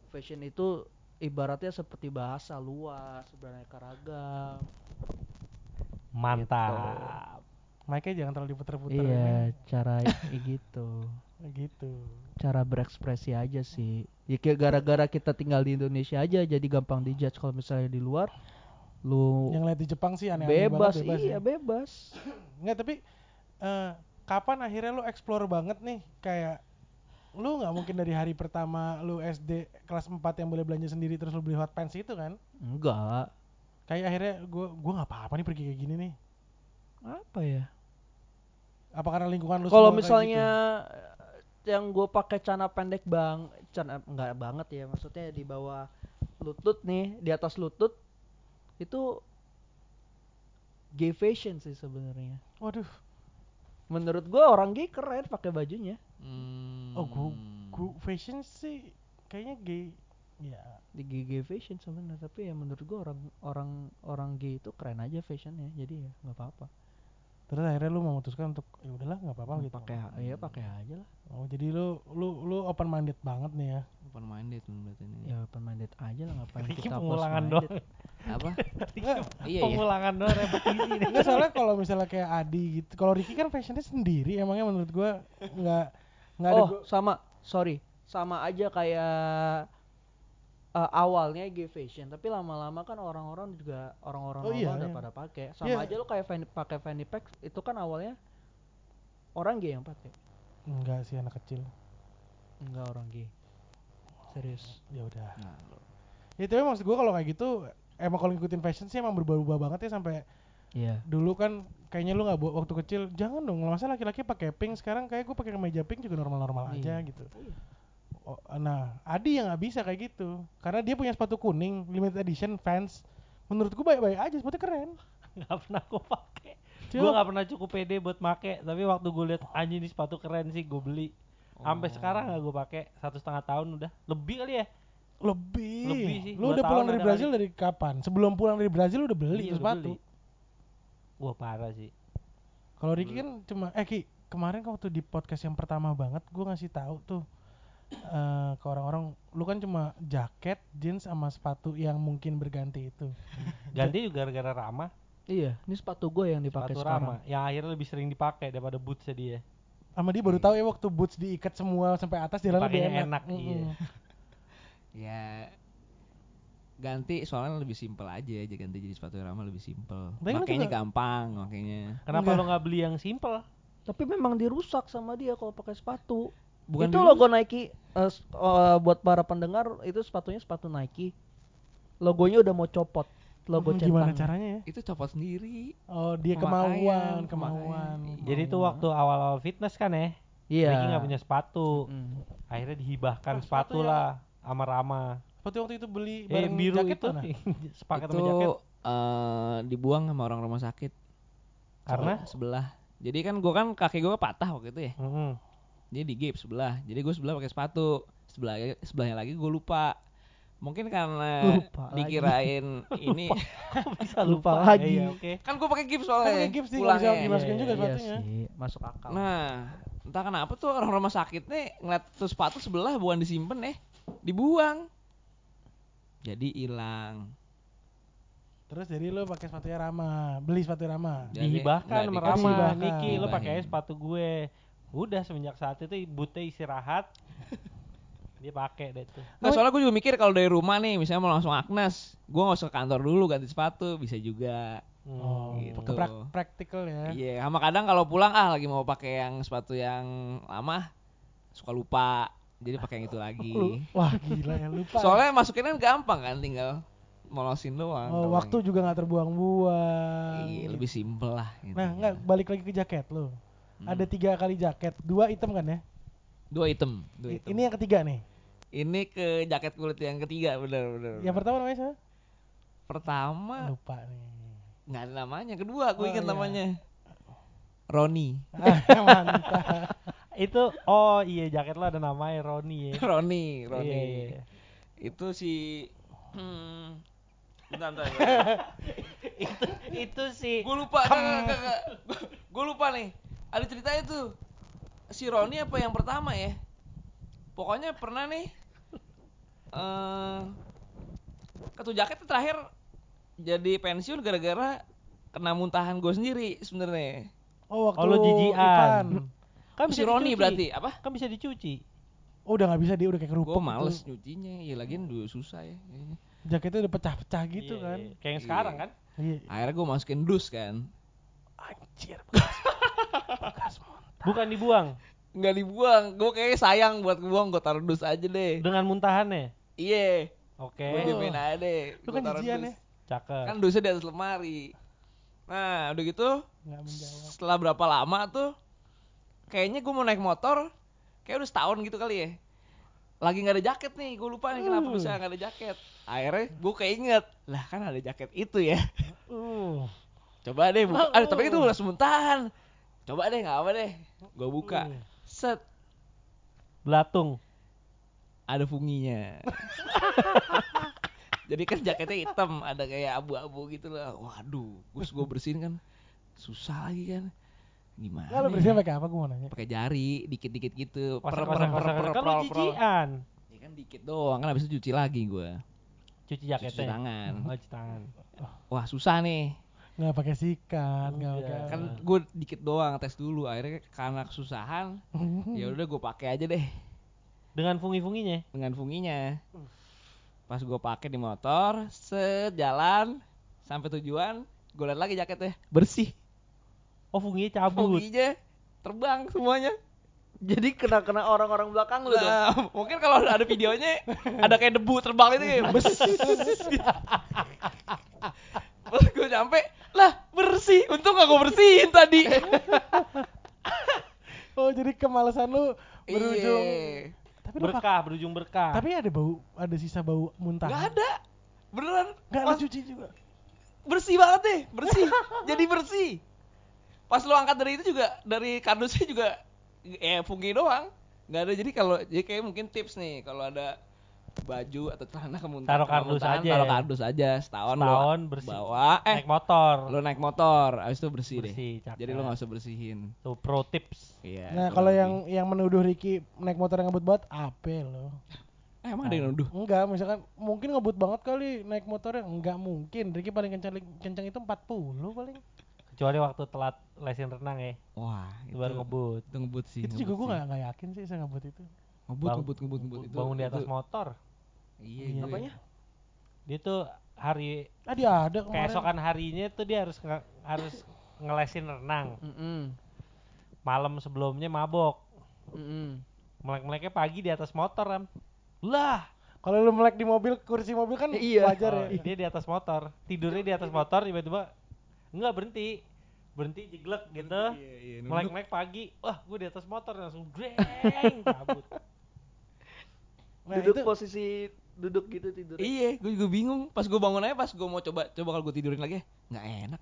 fashion itu ibaratnya seperti bahasa luas, beraneka ragam. mantap Mic-nya jangan terlalu diputer-puter. Iya, cara gitu. Gitu. Cara berekspresi aja sih. Ya kayak gara-gara kita tinggal di Indonesia aja jadi gampang dijudge kalau misalnya di luar lu Yang lihat di Jepang sih aneh-aneh bebas, banget, bebas iya ya. bebas. Nggak, tapi eh, kapan akhirnya lu explore banget nih kayak lu nggak mungkin dari hari pertama lu SD kelas 4 yang boleh belanja sendiri terus lu beli hot pants itu kan? Enggak. Kayak akhirnya gua gua nggak apa-apa nih pergi kayak gini nih. Apa ya? Apa karena lingkungan lu Kalau misalnya gitu? Yang gue pakai celana pendek bang, celana enggak banget ya, maksudnya di bawah lutut nih, di atas lutut itu gay fashion sih sebenarnya. Waduh, Menurut gue orang gay keren pakai bajunya. Hmm. oh gua, gua fashion sih kayaknya gay. Ya, Di gay, gay fashion sebenarnya, tapi ya menurut gue orang orang orang gay itu keren aja fashionnya, jadi ya nggak apa-apa. Terus akhirnya lu memutuskan untuk ya udahlah nggak apa-apa gitu. Pakai ya pakai aja lah. Oh, jadi lu lu lu open minded banget nih ya. Open minded berarti ini. Ya open minded aja lah ngapain Ricky kita pengulangan doang. Apa? Enggak, iya iya. Pengulangan doang repetisi nih. Enggak soalnya kalau misalnya kayak Adi gitu. Kalau Ricky kan fashionnya sendiri emangnya menurut gua nggak nggak ada oh gua- sama sorry sama aja kayak eh, awalnya gay fashion tapi lama-lama kan orang-orang juga orang-orang Oh, iya, udah iya. pada pakai sama Iya. aja lo kayak fanny, pakai fanny pack itu kan awalnya orang gay yang pakai enggak sih anak kecil. enggak orang gay serius Ya udah. Nah, Ya tapi maksud gua kalau kayak gitu emang kalau ngikutin fashion sih emang berubah-ubah banget ya sampai iya dulu kan kayaknya lu nggak waktu kecil jangan dong masa laki-laki pakai pink sekarang kayak gue pakai kemeja pink juga normal-normal aja Iya. Oh, nah Adi yang nggak bisa kayak gitu karena dia punya sepatu kuning limited edition fans menurut gue baik-baik aja sepatu keren Gak pernah gue pakai. Gue gak pernah cukup pede buat make. Tapi waktu gue liat anjing ini sepatu keren sih, gue beli. Sampai Oh. sekarang gak gue pakai satu setengah tahun udah. Lebih kali ya? lebih, Lebih sih, lu dua udah pulang dari Brazil kali. dari kapan sebelum pulang dari Brazil lu udah beli Iya, sepatu beli. Wah parah sih. kalau Ricky kan cuma eh Ki kemarin waktu di podcast yang pertama banget gue ngasih tahu tuh eh, ke orang-orang lu kan cuma jaket jeans sama sepatu yang mungkin berganti itu Ganti juga gara-gara Rama. iya ini sepatu gue yang dipakai Sepatu sekarang Rama. Yang akhirnya lebih sering dipakai daripada bootsnya dia. sama dia baru tahu ya waktu boots diikat semua sampai atas jalan lebih enak, enak, iya. Mm-mm. Ya ganti soalnya lebih simpel aja aja ganti jadi sepatu Rama lebih simpel. Kan Makanya gampang makanya. Kenapa Enggak. lo nggak beli yang simple? tapi memang dirusak sama dia kalau pakai sepatu Bukan itu logo Nike eh, s- eh, buat para pendengar itu sepatunya sepatu Nike logonya udah mau copot logo Hmm, gimana caranya ya Itu copot sendiri. oh dia Pemakaian, kemauan kemauan pemakaian. Jadi tuh waktu awal-awal fitness kan ya. iya Ricky nggak punya sepatu. Mm. Akhirnya dihibahkan Oh, sepatu sepatu yang- lah sama Rama. sepatu waktu itu beli Eh, bareng biru jaket itu sepaket itu sama jaket. eh, dibuang sama orang rumah sakit. Karena? Sebelah-. Jadi kan gua kan kaki gua patah waktu itu ya. Mm-mm. Jadi di gap sebelah. Jadi gue sebelah pakai sepatu. Sebelah sebelahnya lagi gue lupa. Mungkin karena Lupa lagi. dikirain ini bisa Lupa lupa, lagi. Iya, oke. kan gue pakai gips kan soalnya. pakai gips nggak bisa pulangnya. dimasukin Iya, juga iya, sepatunya sih masuk akal Nah, entah kenapa tuh orang rumah sakit nih ngeliat tuh sepatu sebelah bukan disimpan eh dibuang. Jadi hilang. terus jadi lu pakai sepatunya Rama beli sepatu Rama Dihibahkan sama. Rama. Niki lo pakai sepatu gue. Udah semenjak saat itu bute istirahat. Dia pakai deh tuh. Nggak, soalnya gue juga mikir kalau dari rumah nih misalnya mau langsung Agnes, gue nggak usah ke kantor dulu ganti sepatu bisa juga. oh Gitu. prak- praktikal ya Iya, sama kadang kalau pulang ah lagi mau pakai yang sepatu yang lama suka lupa. Jadi pakai yang itu lagi. Wah gila ya lupa Soalnya masukin kan gampang kan tinggal molosin doang. oh, waktu yang- juga nggak terbuang-buang Iya, lebih simpel lah gitu. nah nggak balik lagi ke jaket lu Hmm. ada tiga kali jaket dua item kan ya dua item, dua item. ini yang ketiga nih Ini ke jaket kulit yang ketiga, bener bener. yang pertama namanya siapa pertama lupa nih nggak ada namanya, kedua gue Oh, ingat iya. namanya. Roni. ah, mantap Itu oh iya jaket lo ada namanya Roni ya. Roni, Roni. Iya, iya. Itu si hmm, bentar, bentar, itu itu sih gue lupa, gue lupa nih. Ada ceritanya tuh. Si Roni apa yang pertama ya? Pokoknya pernah nih. eh Ketu jaket tuh terakhir jadi pensiun gara-gara kena muntahan gue sendiri sebenarnya. oh waktu Oh, lu jijian. Kan si Roni berarti apa? Kan bisa dicuci. oh udah nggak bisa dia udah kayak kerupuk Gue gitu. males nyucinya, ya lagian dulu susah ya. Jaketnya udah pecah-pecah gitu Iya, kan. iya. Kayak yang Iya. sekarang kan. Iya. Akhirnya gue masukin dus kan. Anjir. Bekas, bekas muntah. Bukan dibuang Nggak dibuang. Gue kayaknya sayang buat buang. Gue taruh dus aja deh. dengan muntahannya. Iya. Oke. Gue diemin aja deh. Lu kan jijian ya? Cakep. Kan dusnya di atas lemari. Nah, udah gitu setelah berapa lama tuh kayaknya gue mau naik motor kayak udah setahun gitu kali ya lagi nggak ada jaket nih gue lupa nih kenapa Uh. bisa nggak ada jaket akhirnya gue keinget lah kan ada jaket itu ya Uh. coba deh buka Uh. aduh tapi itu udah semuntahan coba deh nggak apa deh gue buka Uh. set Belatung. ada funginya jadi kan jaketnya hitam ada kayak abu-abu gitu lah waduh terus gue bersihin kan susah lagi kan gimana Lalu ya? bersihnya pakai apa? Gue mau nanya. pakai jari dikit-dikit gitu Per- per- per- per- Kan per- per- jijian. ya kan dikit doang kan habis itu cuci lagi gua Cuci cuci jaketnya. tangan Oh, cuci tangan. wah susah nih Nggak pakai sikat, nggak Udah. pakai. kan gue dikit doang tes dulu akhirnya karena kesusahan ya udah gue pakai aja deh Dengan fungi-funginya. dengan funginya pas gue pakai di motor sejalan sampai tujuan gue liat lagi jaketnya bersih Oh, funginya cabut. funginya terbang semuanya Jadi kena-kena orang-orang belakang lu dong. Nah, mungkin kalau ada videonya ada kayak debu terbang itu kayak bes. Pas gue nyampe, lah bersih. Untung gak gue bersihin tadi. Oh jadi kemalasan lu berujung. Iya. Tapi Berkah, berujung berkah. Tapi ada bau, ada sisa bau muntah. Gak ada. Beneran. Nggak lu Pas- cuci juga. bersih banget deh, bersih. Jadi bersih. Pas lu angkat dari itu juga, dari kardusnya juga eh fungi doang. Gak ada jadi kalau jadi kayak mungkin tips nih kalau ada baju atau celana kemuntahan Taruh kardus aja. taruh kardus aja setahun Setahun bawa, bersih. bawa eh Naik motor. lu naik motor abis itu bersih, deh Bersih, cakep. jadi lu gak usah bersihin Tuh pro tips. iya Nah kurang kalau yang yang menuduh Ricky naik motor yang ngebut banget, apa lo? eh, emang ada yang nuduh Enggak, misalkan mungkin ngebut banget kali naik motornya, enggak mungkin. Ricky paling kencang kencang itu 40 paling. Kecuali waktu telat lesin renang ya. wah Itu baru ngebut. itu ngebut sih itu juga gue nggak nggak yakin sih saya ngebut itu. ngebut Bang- ngebut ngebut ngebut itu Bangun di atas itu- motor. Iya Iya. gue. Apanya? Dia tuh hari Ah dia ada kemarin. keesokan harinya tuh dia harus nge- harus ngelesin renang. Mm-mm. Malam sebelumnya mabok. Mm-mm. Melek-meleknya pagi di atas motor, Ram. Lah, Kalau lu melek di mobil, kursi mobil kan Iya. wajar Oh, ya. dia di atas motor. Tidurnya di atas motor tiba-tiba enggak berhenti. Berhenti jeglek gitu. Iya, iya. Melek-melek pagi, wah gue di atas motor langsung dreng cabut. Nah, duduk itu posisi duduk gitu tidur. Iya, gue juga bingung. Pas gue bangun aja, pas gue mau coba, coba kalau gue tidurin lagi, nggak enak.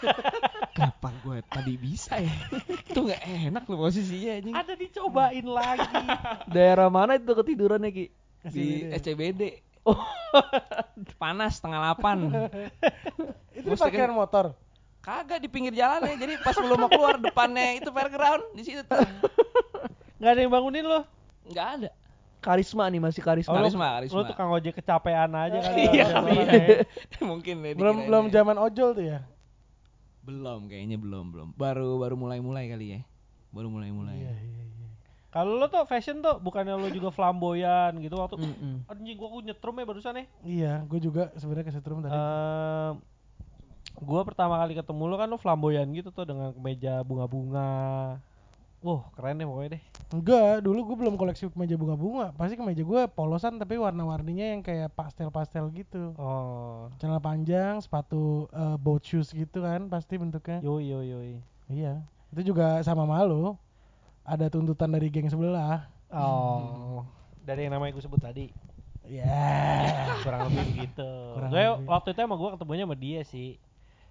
Kenapa gue tadi bisa ya? Itu nggak enak loh posisinya anjing. Ada dicobain lagi. Daerah mana itu ketidurannya Ki? Di SCBD. Oh, Panas setengah delapan. itu parkiran motor. Kagak di pinggir jalan ya. Jadi pas belum mau keluar depannya itu fairground di situ tuh. Nggak ada yang bangunin lo. Nggak ada. Karisma nih masih karisma. Oh, lu- Karisma, karisma. Lo tukang ojek kecapean aja kan. Iya, Orang iya. ya. Mungkin ya. Belum belum ya. zaman ojol tuh ya. Belum kayaknya belum belum. Baru baru mulai-mulai kali ya. Baru mulai-mulai. Iya iya iya. Kalau lo tuh fashion tuh bukannya lo juga flamboyan gitu waktu Mm-mm. anjing gua nyetrum ya barusan ya. Iya, gue juga sebenarnya kesetrum tadi. Ehm, gua pertama kali ketemu lo kan lo flamboyan gitu tuh dengan kemeja bunga-bunga. Wah, keren deh pokoknya deh. Enggak, dulu gue belum koleksi kemeja bunga-bunga. Pasti kemeja gue polosan tapi warna-warninya yang kayak pastel-pastel gitu. Oh. Celana panjang, sepatu eh, boat shoes gitu kan, pasti bentuknya. Yo yo yo. Iya. Itu juga sama malu. Ada tuntutan dari geng sebelah. Oh. Dari yang namanya gue sebut tadi. Ya. Kurang lebih begitu. Kurang Gue lebih. waktu itu emang gue ketemunya sama dia sih.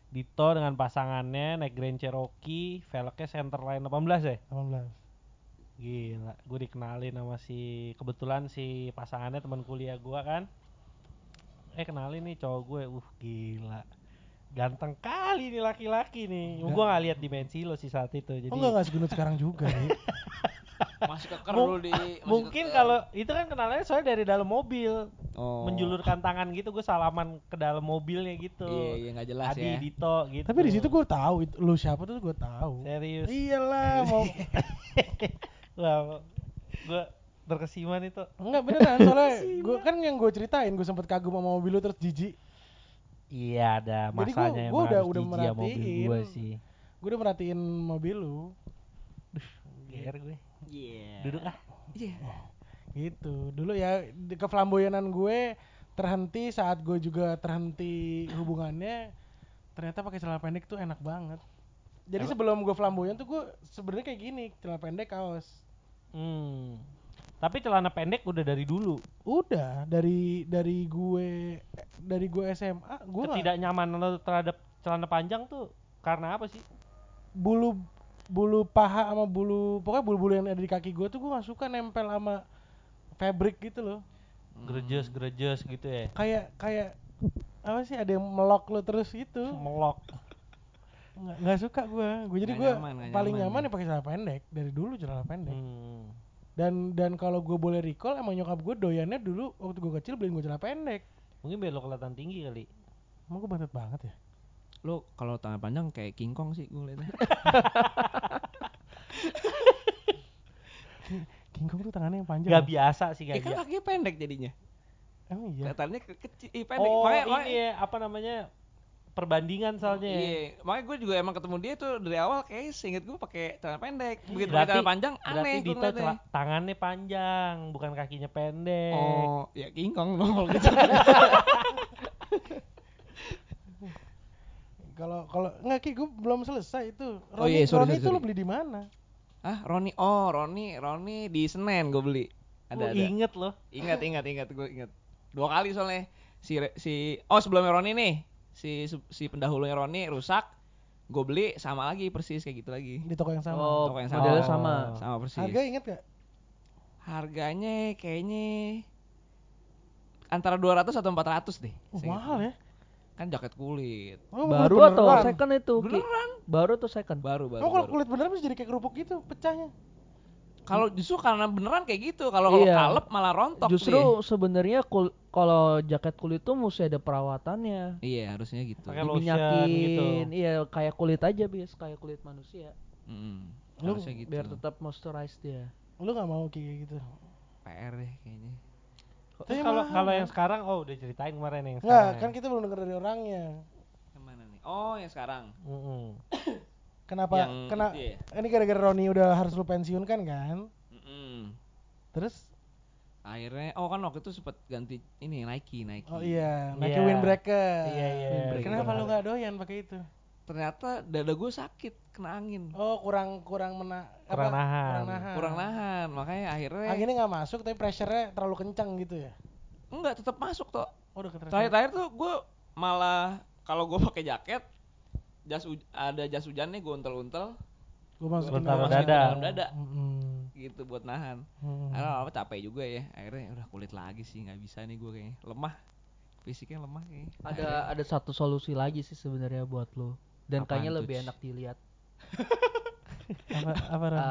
Dito dengan pasangannya naik Grand Cherokee, velgnya Centerline 18 ya? 18. Gila, gue dikenalin sama si kebetulan si pasangannya teman kuliah gua kan. Eh kenalin nih cowok gue, uh gila. Ganteng kali nih laki-laki nih. Gua nggak lihat dimensi lo sih saat itu. Jadi Oh enggak enggak segenut sekarang juga nih. Masih keker Mung- dulu di masih mungkin kalau itu kan kenalannya soalnya dari dalam mobil, oh. menjulurkan tangan gitu, gue salaman ke dalam mobilnya gitu. Iya, iya nggak jelas Adi, ya. Dito gitu. Tapi di situ gue tahu itu lu siapa tuh gue tahu. serius. Iyalah mau Wah, gue terkesiman itu. Enggak beneran soalnya gue kan yang gue ceritain gue sempet kagum sama mobil lu terus jijik. Iya ada Jadi gua- masanya gua emang udah- udah jijik sama mobil merhatiin. gua sih. Gue udah merhatiin mobil lu GR gue. Iya. Duduk ah. Iya. gitu. Dulu ya di- keflamboyanan gue terhenti saat gue juga terhenti hubungannya. Ternyata pakai celana pendek tuh enak banget. Jadi Emang- sebelum gue flamboyan tuh gue sebenarnya kayak gini, celana pendek kaos. Hmm. Tapi celana pendek udah dari dulu. Udah dari dari gue dari gue SMA gue Ketidaknyamanan lo terhadap celana panjang tuh karena apa sih? bulu bulu paha sama bulu pokoknya bulu-bulu yang ada di kaki gue tuh gue nggak suka nempel sama fabric gitu loh Gerejes gerejes gitu ya. kayak kayak apa sih ada yang melok lo terus gitu Melok. nggak nggak suka gue gue jadi gue paling nyaman. nyaman ya pakai celana pendek dari dulu celana pendek Hmm. dan dan kalau gue boleh recall emang nyokap gue doyannya dulu waktu gue kecil beliin gue celana pendek Mungkin biar lo kelihatan tinggi kali. emang gue bantet banget ya Lu kalau tangan panjang kayak King Kong sih gue liatnya. King Kong tuh tangannya yang panjang Gak biasa sih Ya gak kan kakinya pendek jadinya. emang iya Kelihatannya ke- kecil, ih, pendek. Oh makanya, ini makanya- ya apa namanya perbandingan soalnya. ya. Iya, makanya gue juga emang ketemu dia tuh dari awal kayak seinget gue pakai celana pendek. Begitu Berarti- celana panjang Berarti aneh gue Dito cela- tangannya panjang, bukan kakinya pendek. Oh, ya King Kong dong kalau gitu. Kalau kalau nggak ki gue belum selesai itu Oh Roni, iya, sorry, Roni sorry, itu lo beli di mana ah, Roni. Oh, Roni, Roni di Senen gue beli. Ada ada. inget loh. Ingat, ingat, ingat gue ingat. Dua kali soalnya si si oh sebelumnya Roni nih. Si si pendahulunya Roni rusak. Gue beli sama lagi persis kayak gitu lagi. di toko yang sama Oh, Toko yang sama. modelnya Oh. sama. Sama persis. harga inget gak Harganya kayaknya antara 200 atau 400 deh. oh, mahal ya Kan jaket kulit. oh, Baru beneran. atau second itu? Ki? Beneran? Baru atau second? Baru baru. oh kalau baru. kulit beneran bisa jadi kayak kerupuk gitu pecahnya Kalau justru karena beneran kayak gitu. Kalau kalau Iya. kalep malah rontok Justru sebenarnya kul- kalau jaket kulit tuh mesti ada perawatannya. Iya, harusnya gitu. Lotion Diminyakin, gitu. iya kayak kulit aja bias, kayak kulit manusia. Mm, Lu harusnya gitu. Biar tetap moisturize dia. lu nggak mau kayak gitu PR deh kayaknya. Terus Tapi kalau mahal, kalau kan? yang sekarang oh udah ceritain kemarin yang nggak sekarang. kan kita belum denger dari orangnya Yang mana nih? Oh, yang sekarang. Mm-mm. kenapa Yang kena ya? ini gara-gara Roni udah harus lu pensiunkan kan Mm-mm. terus Akhirnya, oh kan waktu itu sempet ganti ini Nike, Nike. oh iya Nike Iya. windbreaker Iya, iya, Windbreaker. kenapa lu nggak doyan pakai itu Ternyata dada gue sakit, kena angin. oh kurang kurang mena Kurang apa? nahan. kurang nahan Kurang nahan, makanya akhirnya anginnya nggak masuk tapi pressure-nya terlalu kencang gitu ya enggak tetap masuk toh. oh udah keterasa Terakhir-terakhir tuh gue malah kalau gue pakai jaket jas ada jas hujannya gue untel-untel gue masukin dalam- dada. dalam dada Mm-mm. gitu buat nahan. Mm-mm. Karena apa capek juga ya. Akhirnya udah kulit lagi sih nggak bisa nih gue kayaknya. Lemah. Fisiknya lemah kayaknya. Ada ada satu solusi lagi sih sebenarnya buat lo. Dan Apaan kayaknya tuh, lebih enak dilihat. Apa apa Ran?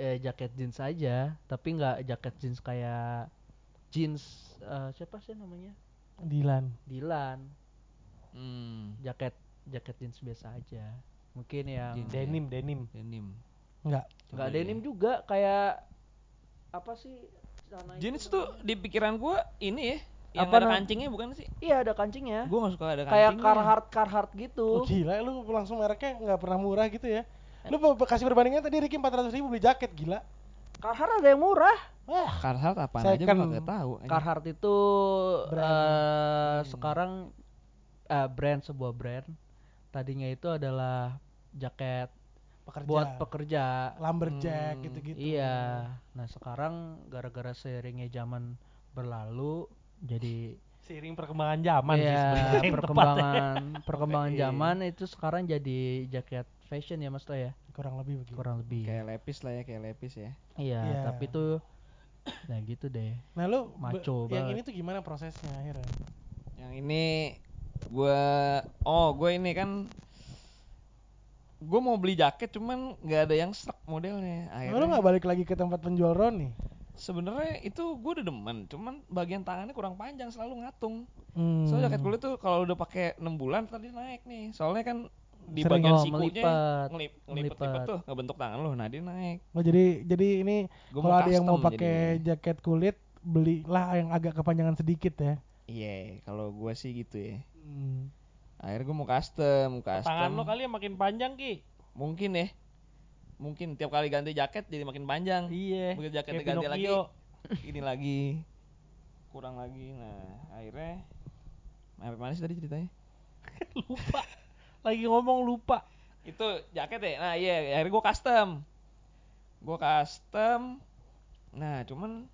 Eh, jaket jeans aja, tapi nggak jaket jeans kayak jeans eh, siapa sih namanya? Dilan Dilan. Hmm, Jaket jaket jeans biasa aja. Mungkin yang Jeans. Denim, denim. denim. nggak nggak Coba denim ya. juga kayak apa sih? celana itu Jeans tuh di pikiran gue ini ya. Yang Apa ada nam- kancingnya bukan sih? Iya ada kancingnya. Gue gak suka ada Kayak kancingnya. Carhartt Carhartt gitu. oh, gila lu langsung mereknya nggak pernah murah gitu ya lu pe- pe- kasih perbandingan tadi Ricky 400 ribu beli jaket gila Carhartt ada yang murah. wah Carhartt apaan aja gue gak tahu. Carhartt itu Brand. eh, sekarang eh, brand sebuah brand. Tadinya itu adalah jaket pekerja buat pekerja. lumberjack Hmm, gitu-gitu Iya. Nah sekarang gara-gara seiringnya zaman berlalu jadi Seiring perkembangan zaman sih Iya, sebenarnya yang tepatnya. perkembangan perkembangan zaman itu sekarang jadi jaket fashion ya mas ya kurang lebih begitu kurang lebih. Kayak lepis lah ya, kayak lepis ya. Iya, Iya. tapi tuh nah gitu deh. nah lu be- Maco yang banget. ini tuh gimana prosesnya akhirnya Yang ini gue oh gue ini kan gue mau beli jaket cuman nggak ada yang serak modelnya Nah, lu akhirnya nggak balik lagi ke tempat penjual Roni sebenarnya itu gue udah demen cuman bagian tangannya kurang panjang selalu ngatung hmm. soalnya jaket kulit tuh kalau udah pakai 6 bulan tadi naik nih soalnya kan di Sering. bagian Oh, sikunya melipat. ngelip ngelipet Melipat. lipet tuh ngebentuk tangan lo nah dia naik Oh jadi jadi ini kalau ada yang mau pakai jaket kulit belilah yang agak kepanjangan sedikit ya. iya kalau gua sih gitu ya Hmm. akhirnya gua mau custom custom Tangan lo kali yang makin panjang ki. mungkin ya mungkin tiap kali ganti jaket jadi makin panjang. Iya. begitu jaketnya ganti lagi ini lagi. Kurang lagi. Nah akhirnya sampai mana sih tadi ceritanya. Lupa. Lagi ngomong lupa. itu jaket ya? Nah iya. Akhirnya gue custom. Gue custom. Nah cuman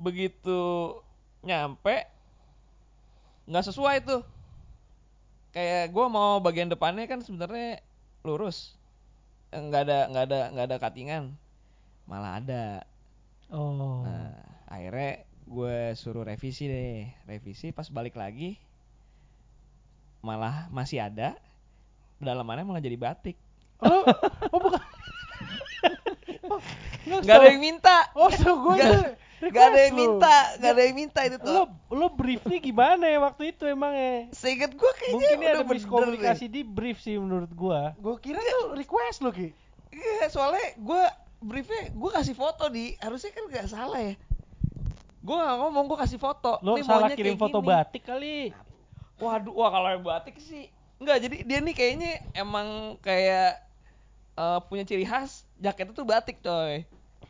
begitu nyampe nggak sesuai tuh. Kayak gue mau bagian depannya kan sebenarnya lurus nggak ada nggak ada nggak ada cuttingan malah ada Oh. Nah, akhirnya gue suruh revisi deh. Revisi pas balik lagi malah masih ada. Dalamannya malah jadi batik. Oh, oh bukan. oh, Gak ada yang minta. Oh, so gue Gak- Gak ada yang minta, gak ada yang minta itu Lo tuh. lo briefnya gimana ya waktu itu emang ya? Seinget gue kayaknya Mungkin ini udah ada miskomunikasi di brief sih menurut gua. Gue kira tuh request lo ki. Iya, soalnya gue briefnya gue kasih foto di harusnya kan gak salah ya. Gue gak ngomong, gue kasih foto. Lo Nih salah maunya kirim foto gini. batik kali. Waduh, wah kalau yang batik sih enggak. Jadi dia nih kayaknya emang kayak eh, punya ciri khas jaketnya tuh batik, coy.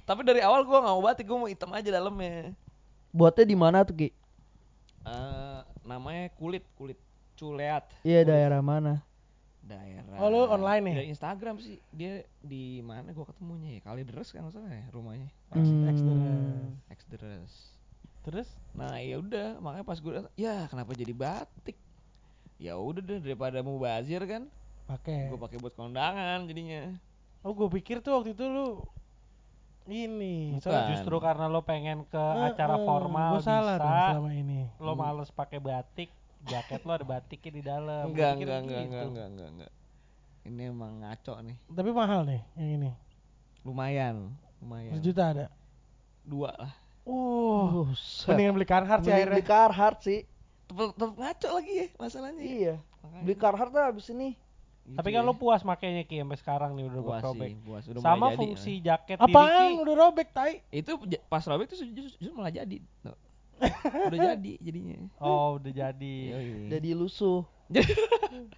Tapi dari awal gua nggak mau batik, gua mau hitam aja dalamnya. Buatnya di mana tuh, Ki? Eh, namanya kulit, kulit culeat. Iya, daerah mana? Daerah. Oh, lu online nih? Dari Instagram sih. Dia di mana gua ketemunya ya? Kali deres kan salah ya rumahnya. Hmm. Ex deres. Ex deres. Terus Nah, ya udah, makanya pas gua datang, ya kenapa jadi batik? Ya udah deh daripada mau bazir kan, pakai. gua pakai buat kondangan jadinya. Oh, gue pikir tuh waktu itu lu ini. Bukan. soalnya- Justru karena lo pengen ke Eh, acara eh, formal gua salah bisa. dong selama ini. Lo males pakai batik, jaket lo ada batiknya di dalam. Enggak, enggak, enggak, gitu. enggak, enggak, enggak, enggak. Ini emang ngaco nih. Tapi mahal nih yang ini. Lumayan, lumayan. Sejuta ada. Dua lah. Uh, mendingan beli Carhartt sih akhirnya. beli Carhartt sih. Tetep, tetep ngaco lagi ya masalahnya. Iya. Makanya. Beli Carhartt lah abis ini. Gitu Tapi kan ya. lo puas makainya Ki sampai sekarang nih udah puas robek. sih, puas. Udah Sama jadi. fungsi jaket di Apaan? Ricky. Udah robek tai. Itu pas robek tuh justru, justru malah jadi. Udah jadi jadinya. Oh, udah jadi. Yoi. Jadi lusuh.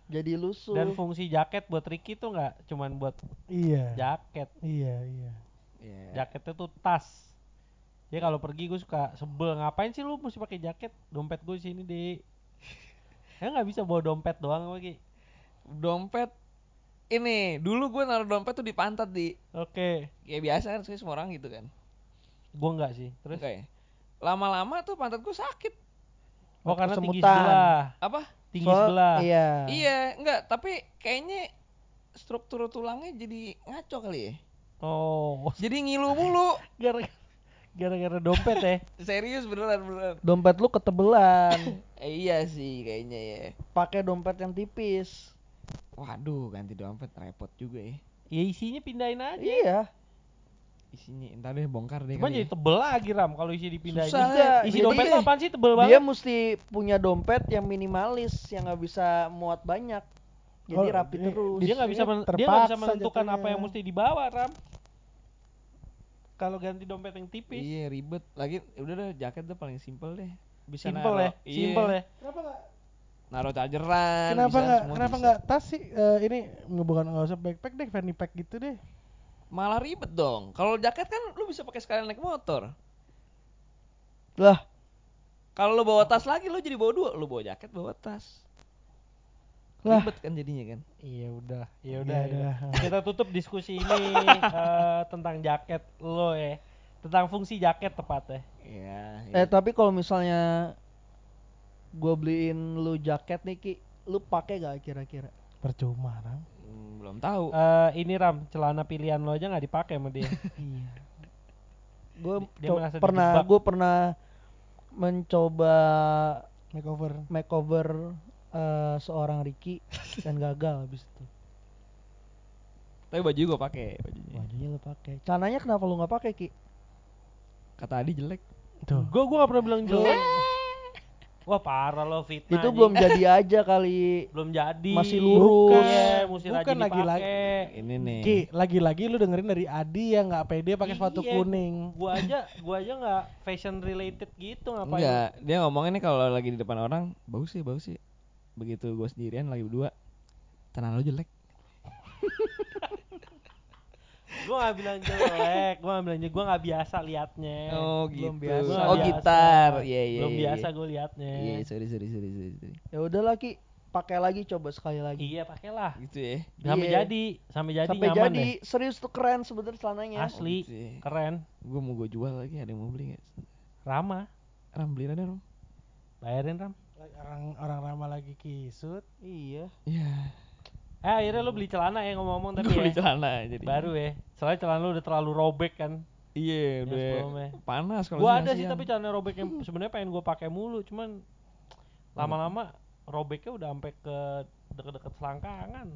Jadi lusuh. Dan fungsi jaket buat Ricky tuh nggak cuman buat Iya. jaket. Iya, iya. Iya. Jaketnya tuh tas. Ya kalau pergi gue suka sebel ngapain sih lu mesti pakai jaket? Dompet gue sini di. Ya nggak bisa bawa dompet doang lagi. Dompet ini dulu gue naruh dompet tuh di pantat di Oke, kayak biasa kan sih semua orang gitu kan. gue nggak sih. Terus? Oke. Lama-lama tuh pantat gue sakit. Oh karena tinggi sebelah. Apa? Tinggi Soal- sebelah. Iya. Iya, enggak, tapi kayaknya struktur tulangnya jadi ngaco kali ya. Oh, Jadi ngilu mulu. gara gara-gara dompet ya. Serius beneran beneran. Dompet lu ketebelan. Eh, iya sih kayaknya ya. Pakai dompet yang tipis. Waduh, ganti dompet repot juga ya. Ya isinya pindahin aja. Iya. Isinya entar deh bongkar deh Cuma kali jadi ya. tebel lagi Ram kalau isi dipindahin. Susah. Isi- Isi Jadi- dompet lo apaan sih tebel Dia banget? mesti punya dompet yang minimalis yang nggak bisa muat banyak. Jadi Oh, rapi di- terus. dia nggak bisa dia nggak bisa menentukan apa yang mesti dibawa Ram. Kalau ganti dompet yang tipis. Iya, ribet. Lagi udah deh jaket tuh paling simpel deh. Bisa Simple naruh- ya, iya, simple ya. Kenapa nggak? Naruh chargeran. Kenapa nggak? Kenapa nggak tas sih? Eh, ini bukan nggak usah backpack deh, fanny pack gitu deh. Malah ribet dong. Kalau jaket kan lu bisa pakai sekalian naik motor. Lah, Kalau lu bawa tas lagi lu jadi bawa dua, lu bawa jaket bawa tas. Lah. Ribet kan jadinya kan. Iya udah, ya Iya, udah. ya udah. udah. Kita tutup diskusi ini eh, tentang jaket lo ya, tentang fungsi jaket tepatnya. Iya. eh tapi kalau misalnya gua beliin lu jaket nih Ki, lu pakai gak kira-kira? Percuma, Ram. Hmm, belum tahu. Eh ini Ram, celana pilihan lo aja nggak dipakai sama dia. Iya. Gue pernah gue pernah mencoba Makeover. makeover eh, seorang Ricky dan gagal habis itu. Tapi baju gua pakai bajunya. Bajunya lu pakai. Celananya kenapa lu nggak pakai Ki? Kata Adi jelek. Tuh. Gue gue nggak pernah bilang jelek. Wah parah lo fitnah. Itu anjing. belum jadi aja kali. belum jadi. Masih lurus. Iya, mesti Bukan rajin lagi-lagi. dipakai. Ini nih. Ki, lagi-lagi lu dengerin dari Adi yang nggak pede pakai sepatu Iya, kuning. Gua aja, gua aja nggak fashion related gitu ngapain? Enggak, dia ngomongnya nih kalau lagi di depan orang, bagus sih, bagus sih. Begitu gue sendirian lagi berdua, tenan lo jelek. Gua nggak bilang jelek, gua nggak bilang jelek, gua nggak biasa liatnya. Oh belum gitu. biasa. Oh Biasa. gitar. Iya iya. Belum iya, biasa iya. gua liatnya. Iya, sorry sorry sorry sorry. sorry. Ya udahlah Ki, pakai lagi coba sekali lagi. Iya pakailah. Gitu ya. Sampai Iya. jadi, sampai jadi Sampai nyaman jadi deh. serius tuh keren sebenarnya celananya. Asli, gitu ya. keren, Gue mau gue jual lagi, ada yang mau beli nggak? ramah. Ram beli ada ram. Bayarin ram. Orang orang ramah lagi kisut. Iya. Iya. Eh akhirnya lu beli celana ya ngomong-ngomong tadi Gue beli ya. celana jadi. Baru ya. Soalnya celana lu udah terlalu robek kan. Iya, udah sebelumnya. panas kalau Gua ada sih tapi celana robek yang sebenarnya pengen gua pakai mulu, cuman lama-lama robeknya udah sampai ke deket-deket selangkangan.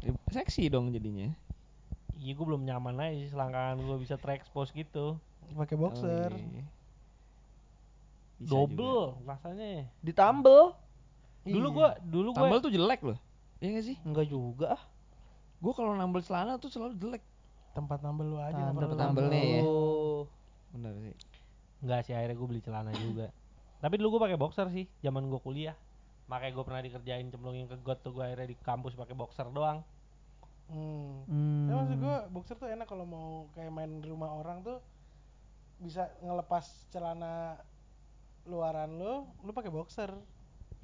Eh, seksi dong jadinya. Iya gua belum nyaman aja sih selangkangan gua bisa terekspos gitu. Pakai boxer. Oh, iya. Double rasanya. Ditambel. Dulu Iya. gua dulu juga. gua Tambal tuh jelek loh. Iya gak sih? Enggak juga ah. Gue kalau nambal celana tuh selalu jelek. Tempat nambel lu aja. Tanda nggak perlu tambel nambel. nih ya. Oh. Bener sih. Enggak sih akhirnya gue beli celana juga. Tapi dulu gue pakai boxer sih, zaman gue kuliah. Makanya gue pernah dikerjain cemplungin ke got tuh gue akhirnya di kampus pakai boxer doang. Hmm. Hmm. Ya maksud gua boxer tuh enak kalau mau kayak main di rumah orang tuh bisa ngelepas celana luaran lu, lu pakai boxer.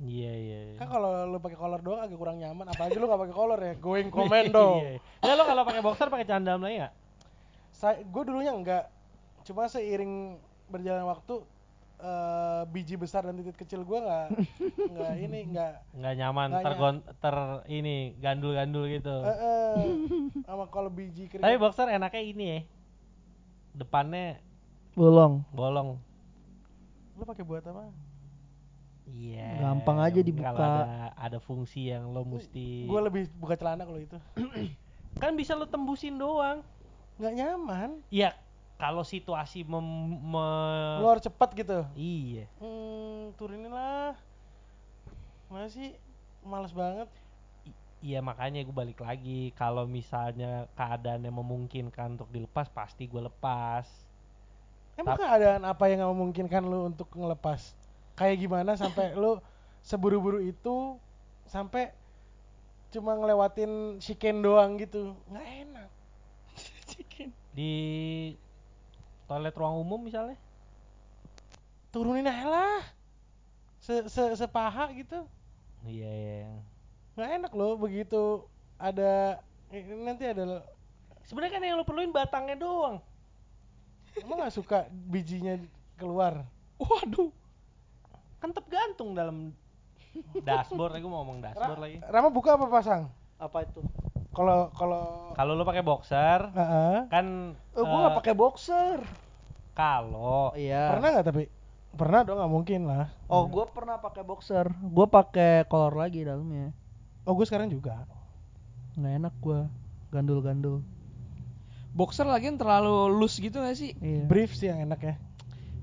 Iya iya. iya. Kan kalau lu pakai kolor doang agak kurang nyaman, apalagi lu gak pakai kolor ya, going commando. Iya. Nah lo kalau pakai boxer pakai celana dalam lagi nggak? Saya gue dulunya enggak. Cuma seiring berjalan waktu eh, biji besar dan titik kecil gua nggak nggak ini nggak Nggak nyaman, Nggak tergon, ter ini gandul-gandul gitu. eh, eh, sama kalau biji kering Tapi boxer enaknya ini ya. Depannya Bolong. bolong. lu pakai buat apa? Iya. Gampang aja dibuka. Kalau ada ada fungsi yang lo mesti Gue lebih buka celana kalau itu. kan bisa lo tembusin doang. Nggak nyaman. Iya, kalau situasi mem, me- Keluar cepat gitu. Iya. Hmm, turunin lah. Masih males banget. I- Iya makanya gue balik lagi kalau misalnya keadaannya memungkinkan untuk dilepas pasti gue lepas. Emang Tap- keadaan apa yang nggak memungkinkan lu untuk ngelepas? Kayak gimana sampai lu seburu-buru itu sampai cuma ngelewatin chicken doang gitu? Nggak enak. Di toilet ruang umum misalnya. Turunin aja lah. Se -se Sepaha gitu. Iya iya. Nggak enak loh begitu ada nanti ada Sebenarnya kan yang lo perluin batangnya doang. emang nggak suka bijinya keluar Waduh. Kan tetap gantung dalam dashboard. Gue mau ngomong dashboard lagi. Rama buka apa pasang Apa itu? kalau kalau Kalau lo pakai boxer Heeh. kan Oh, gua nggak pakai boxer. kalau Oh iya. pernah nggak tapi pernah dong nggak mungkin lah Oh, gua pernah pakai boxer. Gua pakai kolor lagi dalamnya. oh gue sekarang juga Nggak enak gua. Gandul-gandul. Boxer lagi terlalu loose gitu gak sih? Iya. brief sih yang enak ya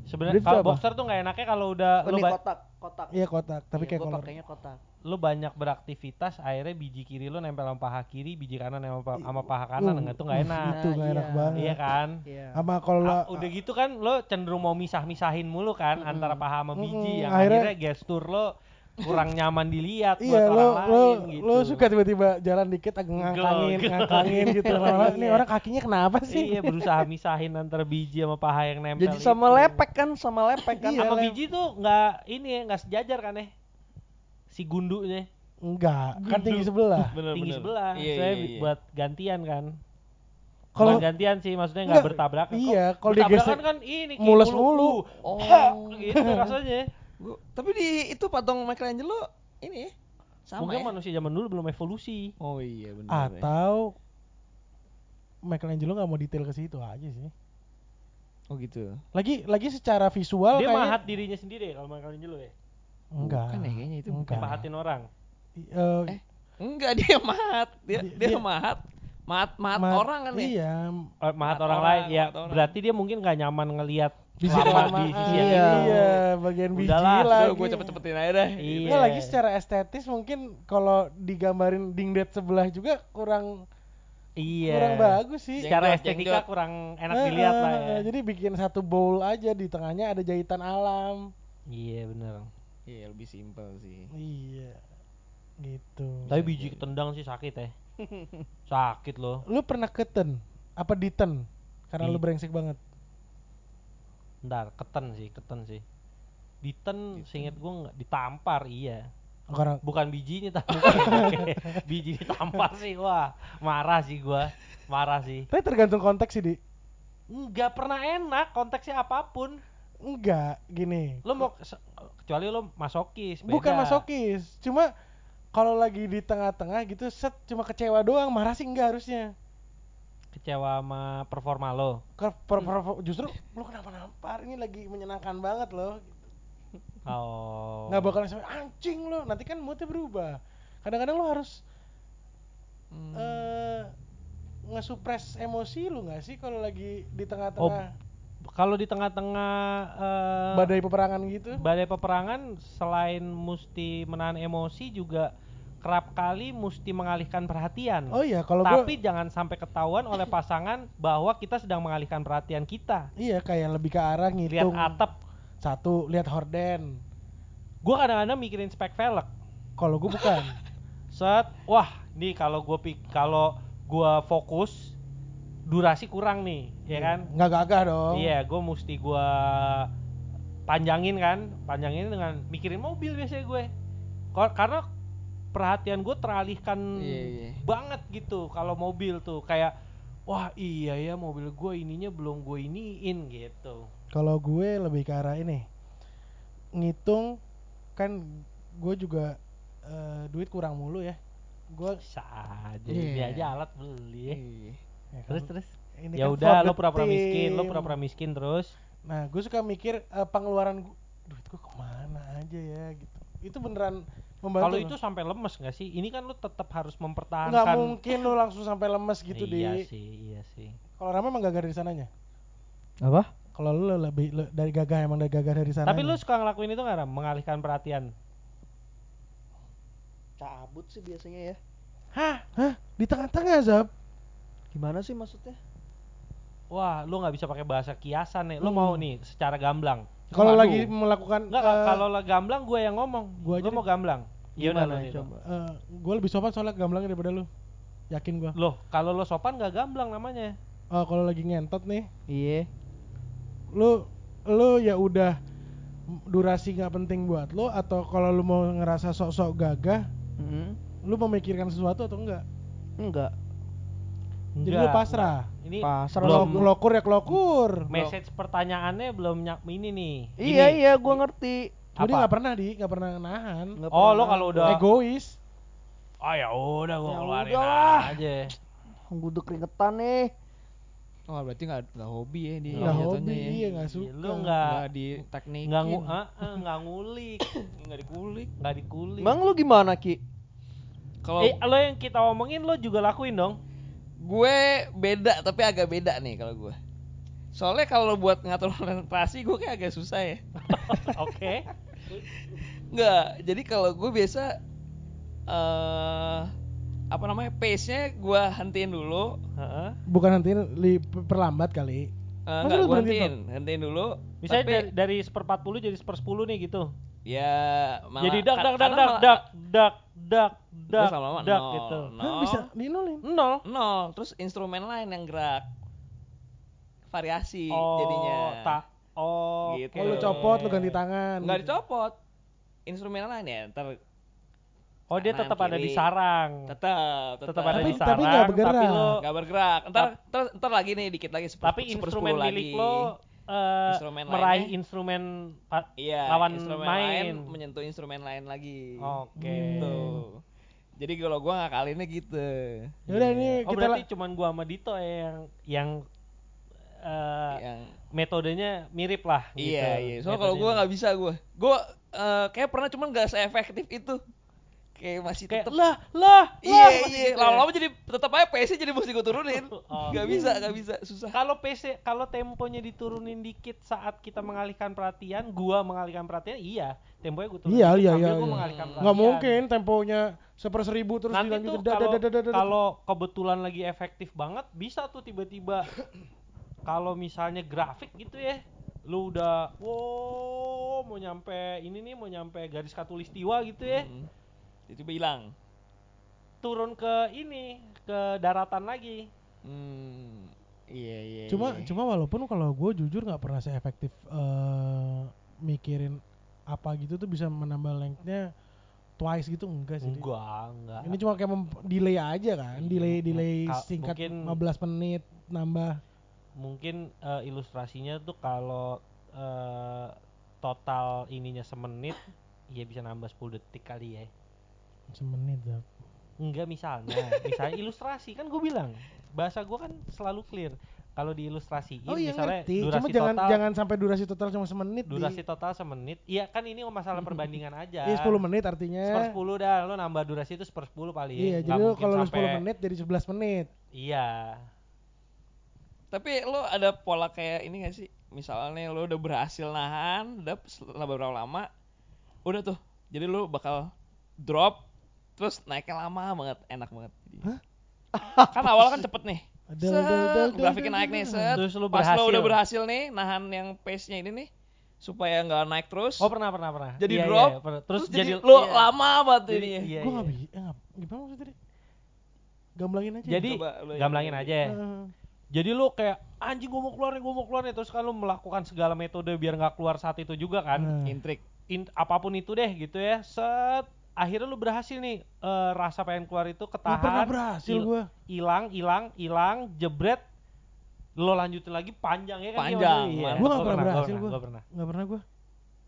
sebenarnya kalau boxer tuh nggak enaknya kalau udah Oh, ba- kotak, kotak. iya kotak tapi Iya, kayak kolor pakainya kotak. lu banyak beraktivitas akhirnya biji kiri lu nempel sama paha kiri biji kanan sama, sama paha kanan Uh, enggak tuh nggak uh, enak itu nggak Nah, enak iya. banget iya kan Iya. sama kalau Ah, lo udah gitu kan lo cenderung mau misah-misahin mulu kan Mm-mm. antara paha sama biji Mm-mm, yang akhirnya- akhirnya, gestur lo kurang nyaman dilihat iya buat lo orang lo lain gitu lo suka tiba-tiba jalan dikit agak ngangkangin ngangkangin gitu Iya. lama-lama ini orang kakinya kenapa sih iya berusaha misahin antara biji sama paha yang nempel Jadi sama itu. lepek kan, sama lepek kan. Iya, sama biji tuh nggak ini ya nggak sejajar kan ya si gundunya enggak kan Gundu. tinggi sebelah Bener, tinggi bener. sebelah Iya, saya iya, iya. buat gantian kan Kalau- Bukan gantian sih maksudnya nggak Enggak, bertabrakan Kok iya, kalau dia bertabrakan gesek kan ini Ki, mules mulu, Oh. gitu rasanya Gua- tapi di itu patung Michelangelo ini ya sama mungkin ya? manusia zaman dulu belum evolusi Oh iya benar. ya. atau Michelangelo nggak mau detail ke situ aja sih Oh gitu. lagi lagi secara visual dia kayaknya mahat dirinya sendiri ya kalau Michelangelo ya enggak Bukan ya, kayaknya itu enggak. mahatin orang Eh, Eh, Enggak dia mahat. Dia Dia- dia, dia- mahat. Mahat mahat ma- orang kan ya. iya Eh, mahat Mahat orang, orang, lain ya mahat orang. berarti dia mungkin nggak nyaman ngelihat biji yang iya, ini. bagian biji Udahlah, lagi. Udah gue cepet-cepetin aja dah. Iya. Nggak, lagi secara estetis mungkin kalau digambarin dingdet sebelah juga kurang Iya. kurang bagus sih. Secara estetika jengjot. kurang enak Eh, dilihat lah ya. Jadi bikin satu bowl aja di tengahnya ada jahitan alam. Iya bener. Iya lebih simpel sih. Iya. Gitu. Tapi biji ketendang sih sakit ya. sakit loh. Lu pernah keten? Apa diten? Karena Di- lu brengsek banget. Bentar, keten sih, keten sih. Diten, seinget gue nggak ditampar iya. Karena Bukan bijinya tapi biji ditampar sih wah marah sih gua marah sih tapi tergantung konteks sih, Di. nggak pernah enak konteksnya apa pun Enggak, gini. lo mau kecuali lo masokis beda. Bukan masokis, cuma kalau lagi di tengah-tengah gitu set cuma kecewa doang, marah sih enggak harusnya. Kecewa sama performa lo Ke- per- per- justru lu kenapa nampar ini lagi menyenangkan banget loh. oh Nggak bakal sampai anjing lo, nanti kan moodnya berubah. Kadang-kadang lo harus Hmm. eh ngesupres emosi lu nggak sih kalau lagi di Oh, tengah-tengah kalau di tengah-tengah eh, badai peperangan gitu? badai peperangan selain mesti menahan emosi juga kerap kali mesti mengalihkan perhatian. Oh iya, kalau gua tapi jangan sampai ketahuan oleh pasangan bahwa kita sedang mengalihkan perhatian kita. Iya kayak lebih ke arah lihat ngitung atap. satu, lihat horden. gua kadang-kadang mikirin spek velg. Kalau gue bukan. set wah nih kalau gua pik kalau gua fokus durasi kurang nih ya kan? Nggak gagah dong. iya gua mesti gua panjangin kan? Panjangin dengan mikirin mobil biasanya gue. Karena perhatian gue teralihkan Iya, iya. banget gitu kalau mobil tuh kayak wah iya ya mobil gue ininya belum gue iniin gitu Kalau gue lebih ke arah ini. Ngitung kan gue juga eh, duit kurang mulu ya. Gue bisa aja Iya. ini aja alat beli ya. Iya. ya kan, terus terus ini ya kan udah lo pura-pura miskin lo pura-pura miskin terus Nah, gue suka mikir eh, pengeluaran gu- duit gue ke mana aja ya gitu. Itu beneran membantu. kalau itu sampai lemes nggak sih ini kan lo tetap harus nggak mempertahankan mungkin lu langsung sampai lemes gitu iya di. sih iya sih Kalau Rama emang gagah dari sananya. Apa? Kalau lu lebih le- dari gagah emang dari gagah dari sana. tapi lu suka ngelakuin itu nggak Ram? mengalihkan perhatian Cabut sih biasanya ya. Hah? Hah? Di tengah-tengah, Zab? Gimana sih maksudnya? Wah, lu nggak bisa pakai bahasa kiasan nih. Lu Hmm. mau nih secara gamblang. Kalau lagi melakukan Enggak, eh, kalau lah gamblang gue yang ngomong. gua lu mau gamblang. Ya Gimana, lu nih, coba? eh, gue lebih sopan soalnya gamblangnya daripada lu. Yakin gua. Loh, kalau lo sopan nggak gamblang namanya. Oh, kalau lagi ngentot nih, Iya. lu lu ya udah durasi nggak penting buat lu atau kalau lu mau ngerasa sok-sok gagah, Mm-mm. lu memikirkan sesuatu atau enggak? Enggak. Jadi Enggak, lu pasrah. Ini Pasrah belum kelokur ya kelokur. message pertanyaannya belum nyak ini nih. Iya Gini. iya gua ngerti. Apa? nggak pernah di, nggak pernah nahan. Nggak Oh, lo kalau udah Egois. Oh ya udah gua Ya keluarin udahlah. aja. Gua udah keringetan nih. Oh berarti nggak nggak hobi ya dia Nggak hobi, ya. iya nggak suka. Iya, Lu nggak di teknik. nggak ngu, ah, ah, nggak ngulik, nggak dikulik. nggak dikulik. Emang lu gimana Ki? Kalau Eh, lo yang kita omongin lo juga lakuin dong. Gue beda tapi agak beda nih kalau gue. Soalnya kalau buat ngatur konsentrasi gue kayak agak susah ya. Oke. Nggak, jadi kalau gue biasa eh apa namanya pace-nya gue hentiin dulu. Heeh. Bukan nanti li, perlambat kali. Eh, Masa enggak, gue hentiin, hentiin dulu. Misalnya tapi dari, dari seperempat puluh jadi seperspuluh nih gitu. Ya malah jadi dak dak dak dak dak dak dak dak lama-lama dak nol, gitu. nol, Hah, bisa dinolin. Nol. nol. Terus instrumen lain yang gerak variasi Oh, jadinya. tak. Oh. Gitu. Oh, lu copot, lu ganti tangan. Nggak gitu. dicopot. Instrumen lain ya, ntar Oh, dia tetap ada di sarang. tetap Tetap ada Tapi- di sarang. tapi nggak bergerak. Tapi lo nggak bergerak. Ntar, ntar, ntar lagi nih dikit lagi tapi instrumen milik lagi. lo eh, Instrumen meraih lainnya. instrumen pa- Iya, lawan instrumen main. lain menyentuh instrumen lain lagi. Oke. Gitu. Jadi kalau gua ngakalinnya gitu. Ya udah ini Oh, kita berarti la- cuman gua sama Dito yang yang eh, yang metodenya mirip lah gitu. iya iya. Soalnya kalau gua nggak bisa gua. Gua eh, kayak pernah cuman nggak seefektif itu. Kayak masih kayak tetep lah lah iya lah, masih iya gitu ya. lama-lama jadi tetap aja nya jadi mesti gue turunin Oh. nggak bisa nggak bisa susah kalau PC kalau temponya diturunin dikit saat kita mengalihkan perhatian gua mengalihkan perhatian iya temponya gua turunin Iya iya iya. gua iya. mengalihkan perhatian Nggak mungkin temponya seperseribu terus nanti tuh dilanjutin. kalau kebetulan lagi efektif banget bisa tuh tiba-tiba kalau misalnya grafik gitu ya lu udah wow mau nyampe ini nih mau nyampe garis katulistiwa gitu ya Hmm. Tiba hilang turun ke ini ke daratan lagi hmm iya iya Cuma iya. cuma walaupun kalau gue jujur nggak pernah seefektif eh mikirin apa gitu tuh bisa menambah lengthnya twice gitu enggak sih. Enggak enggak Ini cuma kayak delay aja kan, Iya, delay delay ka- singkat mungkin- 15 menit nambah. mungkin eh, ilustrasinya tuh kalau eh, total ininya semenit ya bisa nambah 10 detik kali ya Semenit ya. enggak misalnya misalnya ilustrasi kan gue bilang bahasa gue kan selalu clear kalau di ilustrasi Oh iya misalnya ngerti. durasi Cuma jangan total jangan sampai durasi total cuma semenit. Di. durasi total semenit iya kan ini masalah perbandingan aja Iya 10 menit artinya. seper 10 dah lo nambah durasi itu seper 10 paling Iya, Nggak jadi kalau sampai- 10 menit jadi 11 menit. iya tapi lo ada pola kayak ini gak sih misalnya lo udah berhasil nahan udah setelah beberapa lama udah tuh jadi lo bakal drop terus naiknya lama banget enak banget Jadi- Hah? kan awal kan cepet nih Ada set grafiknya naik nih set Terus lo pas lo udah berhasil nih nahan yang pace nya ini nih supaya nggak naik terus oh pernah pernah pernah Jadi Iya, iya, drop, iya, pernah. terus, terus, jadi, jadi lo iya. lama banget Jadi- jadinya iya, Gua iya. nggak bisa. Eh, gimana maksudnya tadi? Gamblangin aja. jadi Coba lo yang- gamblangin aja ya Heeh. Jadi lu kayak anjing gue mau keluar nih, gue mau keluar nih terus kan lu melakukan segala metode biar nggak keluar saat itu juga kan. Nah. intrik In- apa pun itu deh gitu ya. Set akhirnya lu berhasil nih eh, rasa pengen keluar itu Nggak pernah ketahan, berhasil il- gua. hilang, hilang, hilang, jebret lo lanjutin lagi panjang ya kan Panjang, Iya? Gua gua pernah berhasil gua. Gua pernah. Nggak pernah gua.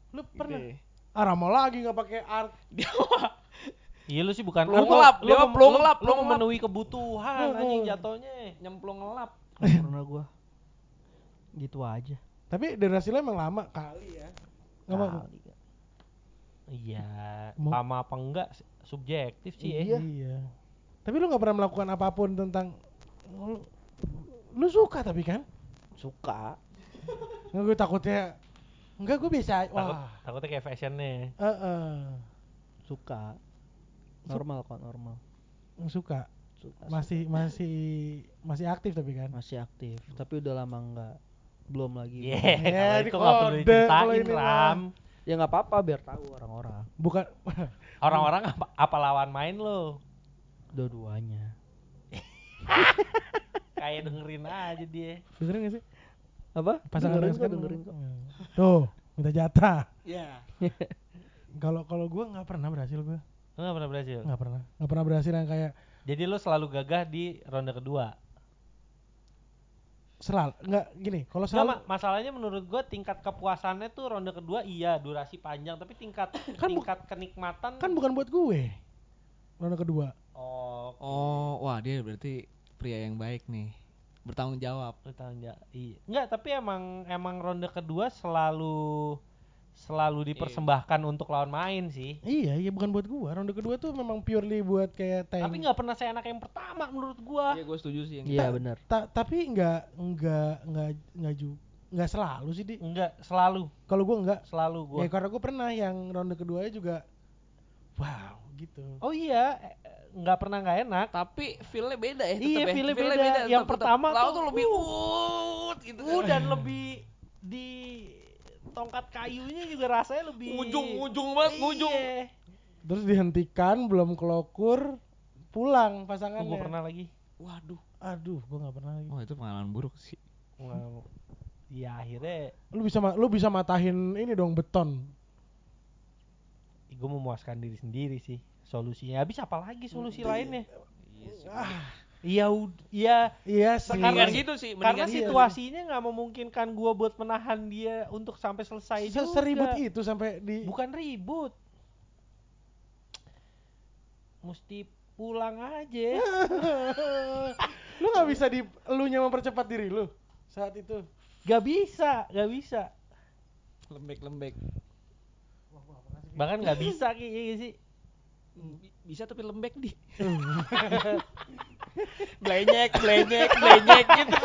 Lu pernah? Gitu. Ah, Rama lagi nggak pakai art. Iya lu sih bukan lu- ngelap, lu lu- ngelap, lu memenuhi kebutuhan anjing jatuhnya. nyemplung ngelap Nggak pernah gua gitu aja Tapi durasi lo emang lama kali ya. Mau. Kali, Kak. Iya, Mau- lama apa enggak subjektif sih ya. Iya. iya. Tapi lu nggak pernah melakukan apa pun tentang lu, lu suka tapi kan? suka Nggak gue takutnya Enggak gue bisa. Takut, Wah. takutnya kayak fashionnya. Heeh. suka normal kok normal Suka. suka Masih masih masih aktif tapi kan? masih aktif tapi udah lama nggak belum lagi Iya, Ya, kalau di itu nggak perlu diceritain. Ram. Ya nggak apa-apa biar tahu orang-orang Bukan Orang-orang apa, apa lawan main lo? dua-duanya Kayak dengerin aja dia. dengerin gak sih? apa Pasangan dengerin kok sekarang. dengerin kok Hmm. Tuh, minta jatah. ya Kalau kalau gue nggak pernah berhasil gue. Nggak pernah berhasil. Nggak pernah. Nggak pernah berhasil yang kayak Jadi lo selalu gagah di ronde kedua. Selalu nggak gini. Kalau Nggak, selalu Ma- masalahnya menurut gua tingkat kepuasannya tuh ronde kedua iya durasi panjang tapi tingkat Kan bu- tingkat kenikmatan kan bukan buat gue. Ronde kedua. oh oh wah dia berarti pria yang baik nih bertanggung jawab tahu nggak? Iya. Enggak, tapi emang emang ronde kedua selalu selalu dipersembahkan untuk lawan main sih. Iya, iya bukan buat gue. Ronde kedua tuh memang purely buat kayak tank. Tapi nggak pernah saya enak yang pertama menurut gua. iya gue setuju sih yang iya Ta- benar Ta- tapi nggak nggak nggak nggak ju nggak selalu sih di. Enggak, selalu, Kalau gue nggak. selalu gua. Ya karena gue pernah yang ronde keduanya juga. Wow, gitu. Oh iya, eh, nggak pernah nggak enak. tapi feelnya beda ya Iya, tetep ya. feel-nya beda. Yang tetep- tetep. pertama Lalu tuh, tuh lebih uh, gitu Uh, dan lebih di tongkat kayunya juga rasanya lebih ujung-ujung banget ujung Iya. Terus dihentikan belum kelokur pulang Oh, pasangannya. gua pernah lagi. waduh Aduh, gue nggak pernah lagi. oh itu pengalaman buruk sih Wow. Ya akhirnya Lu bisa lu bisa matahin ini dong beton. gue memuaskan diri sendiri sih solusinya. Habis apa lagi solusi lainnya? iya sih Ah, Iya, iya. iya sih. Karena gitu sih Karena iya. gitu. situasinya nggak memungkinkan gua buat menahan dia untuk sampai selesai Se- juga. seribut itu sampai di Bukan ribut. Mesti pulang aja. lu nggak bisa di lu nya mempercepat diri lu saat itu. Gak bisa, gak bisa. lembek-lembek Bahkan nggak bisa kayak iya sih. Bi- Bisa tapi lembek di. blenyek, blenyek, blenyek gitu.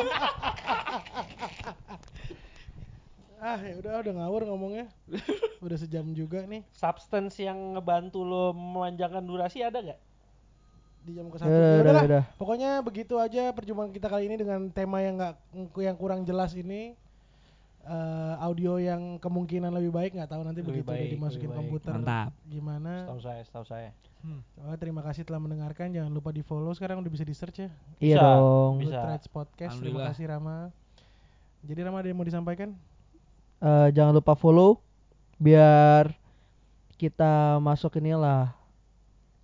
Ah ya udah udah ngawur ngomongnya. udah sejam juga nih Substance yang ngebantu lo memanjangkan durasi ada gak? di jam ke satu. udah, Ya udah. Pokoknya begitu aja perjumpaan kita kali ini dengan tema yang nggak yang kurang jelas ini. Eh, audio yang kemungkinan lebih baik nggak tahu nanti Lebih begitu udah baik, dimasukin komputer Mantap. gimana. Setahu saya, setahu saya. Oh, terima kasih telah mendengarkan. Jangan lupa di follow sekarang udah bisa di search ya. Iya Bisa. dong. Bisa. Rights Podcast. Terima kasih Rama. Jadi Rama ada yang mau disampaikan? Eh, jangan lupa follow biar kita masuk inilah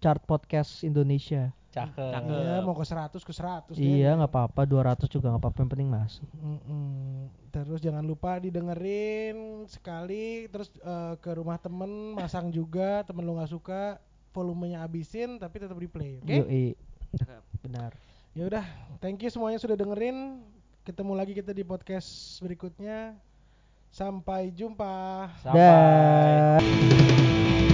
chart podcast Indonesia. Cakep. Cakep. Iya, mau ke 100 ke 100 Iya nggak apa-apa 200 juga nggak apa-apa yang penting masuk. Mm-mm. Terus jangan lupa didengerin sekali terus eh, ke rumah temen masang juga temen lu nggak suka volumenya abisin tapi tetap di play oke Yoi. Benar. ya udah thank you semuanya sudah dengerin ketemu lagi kita di podcast berikutnya sampai jumpa Sampai. Dah.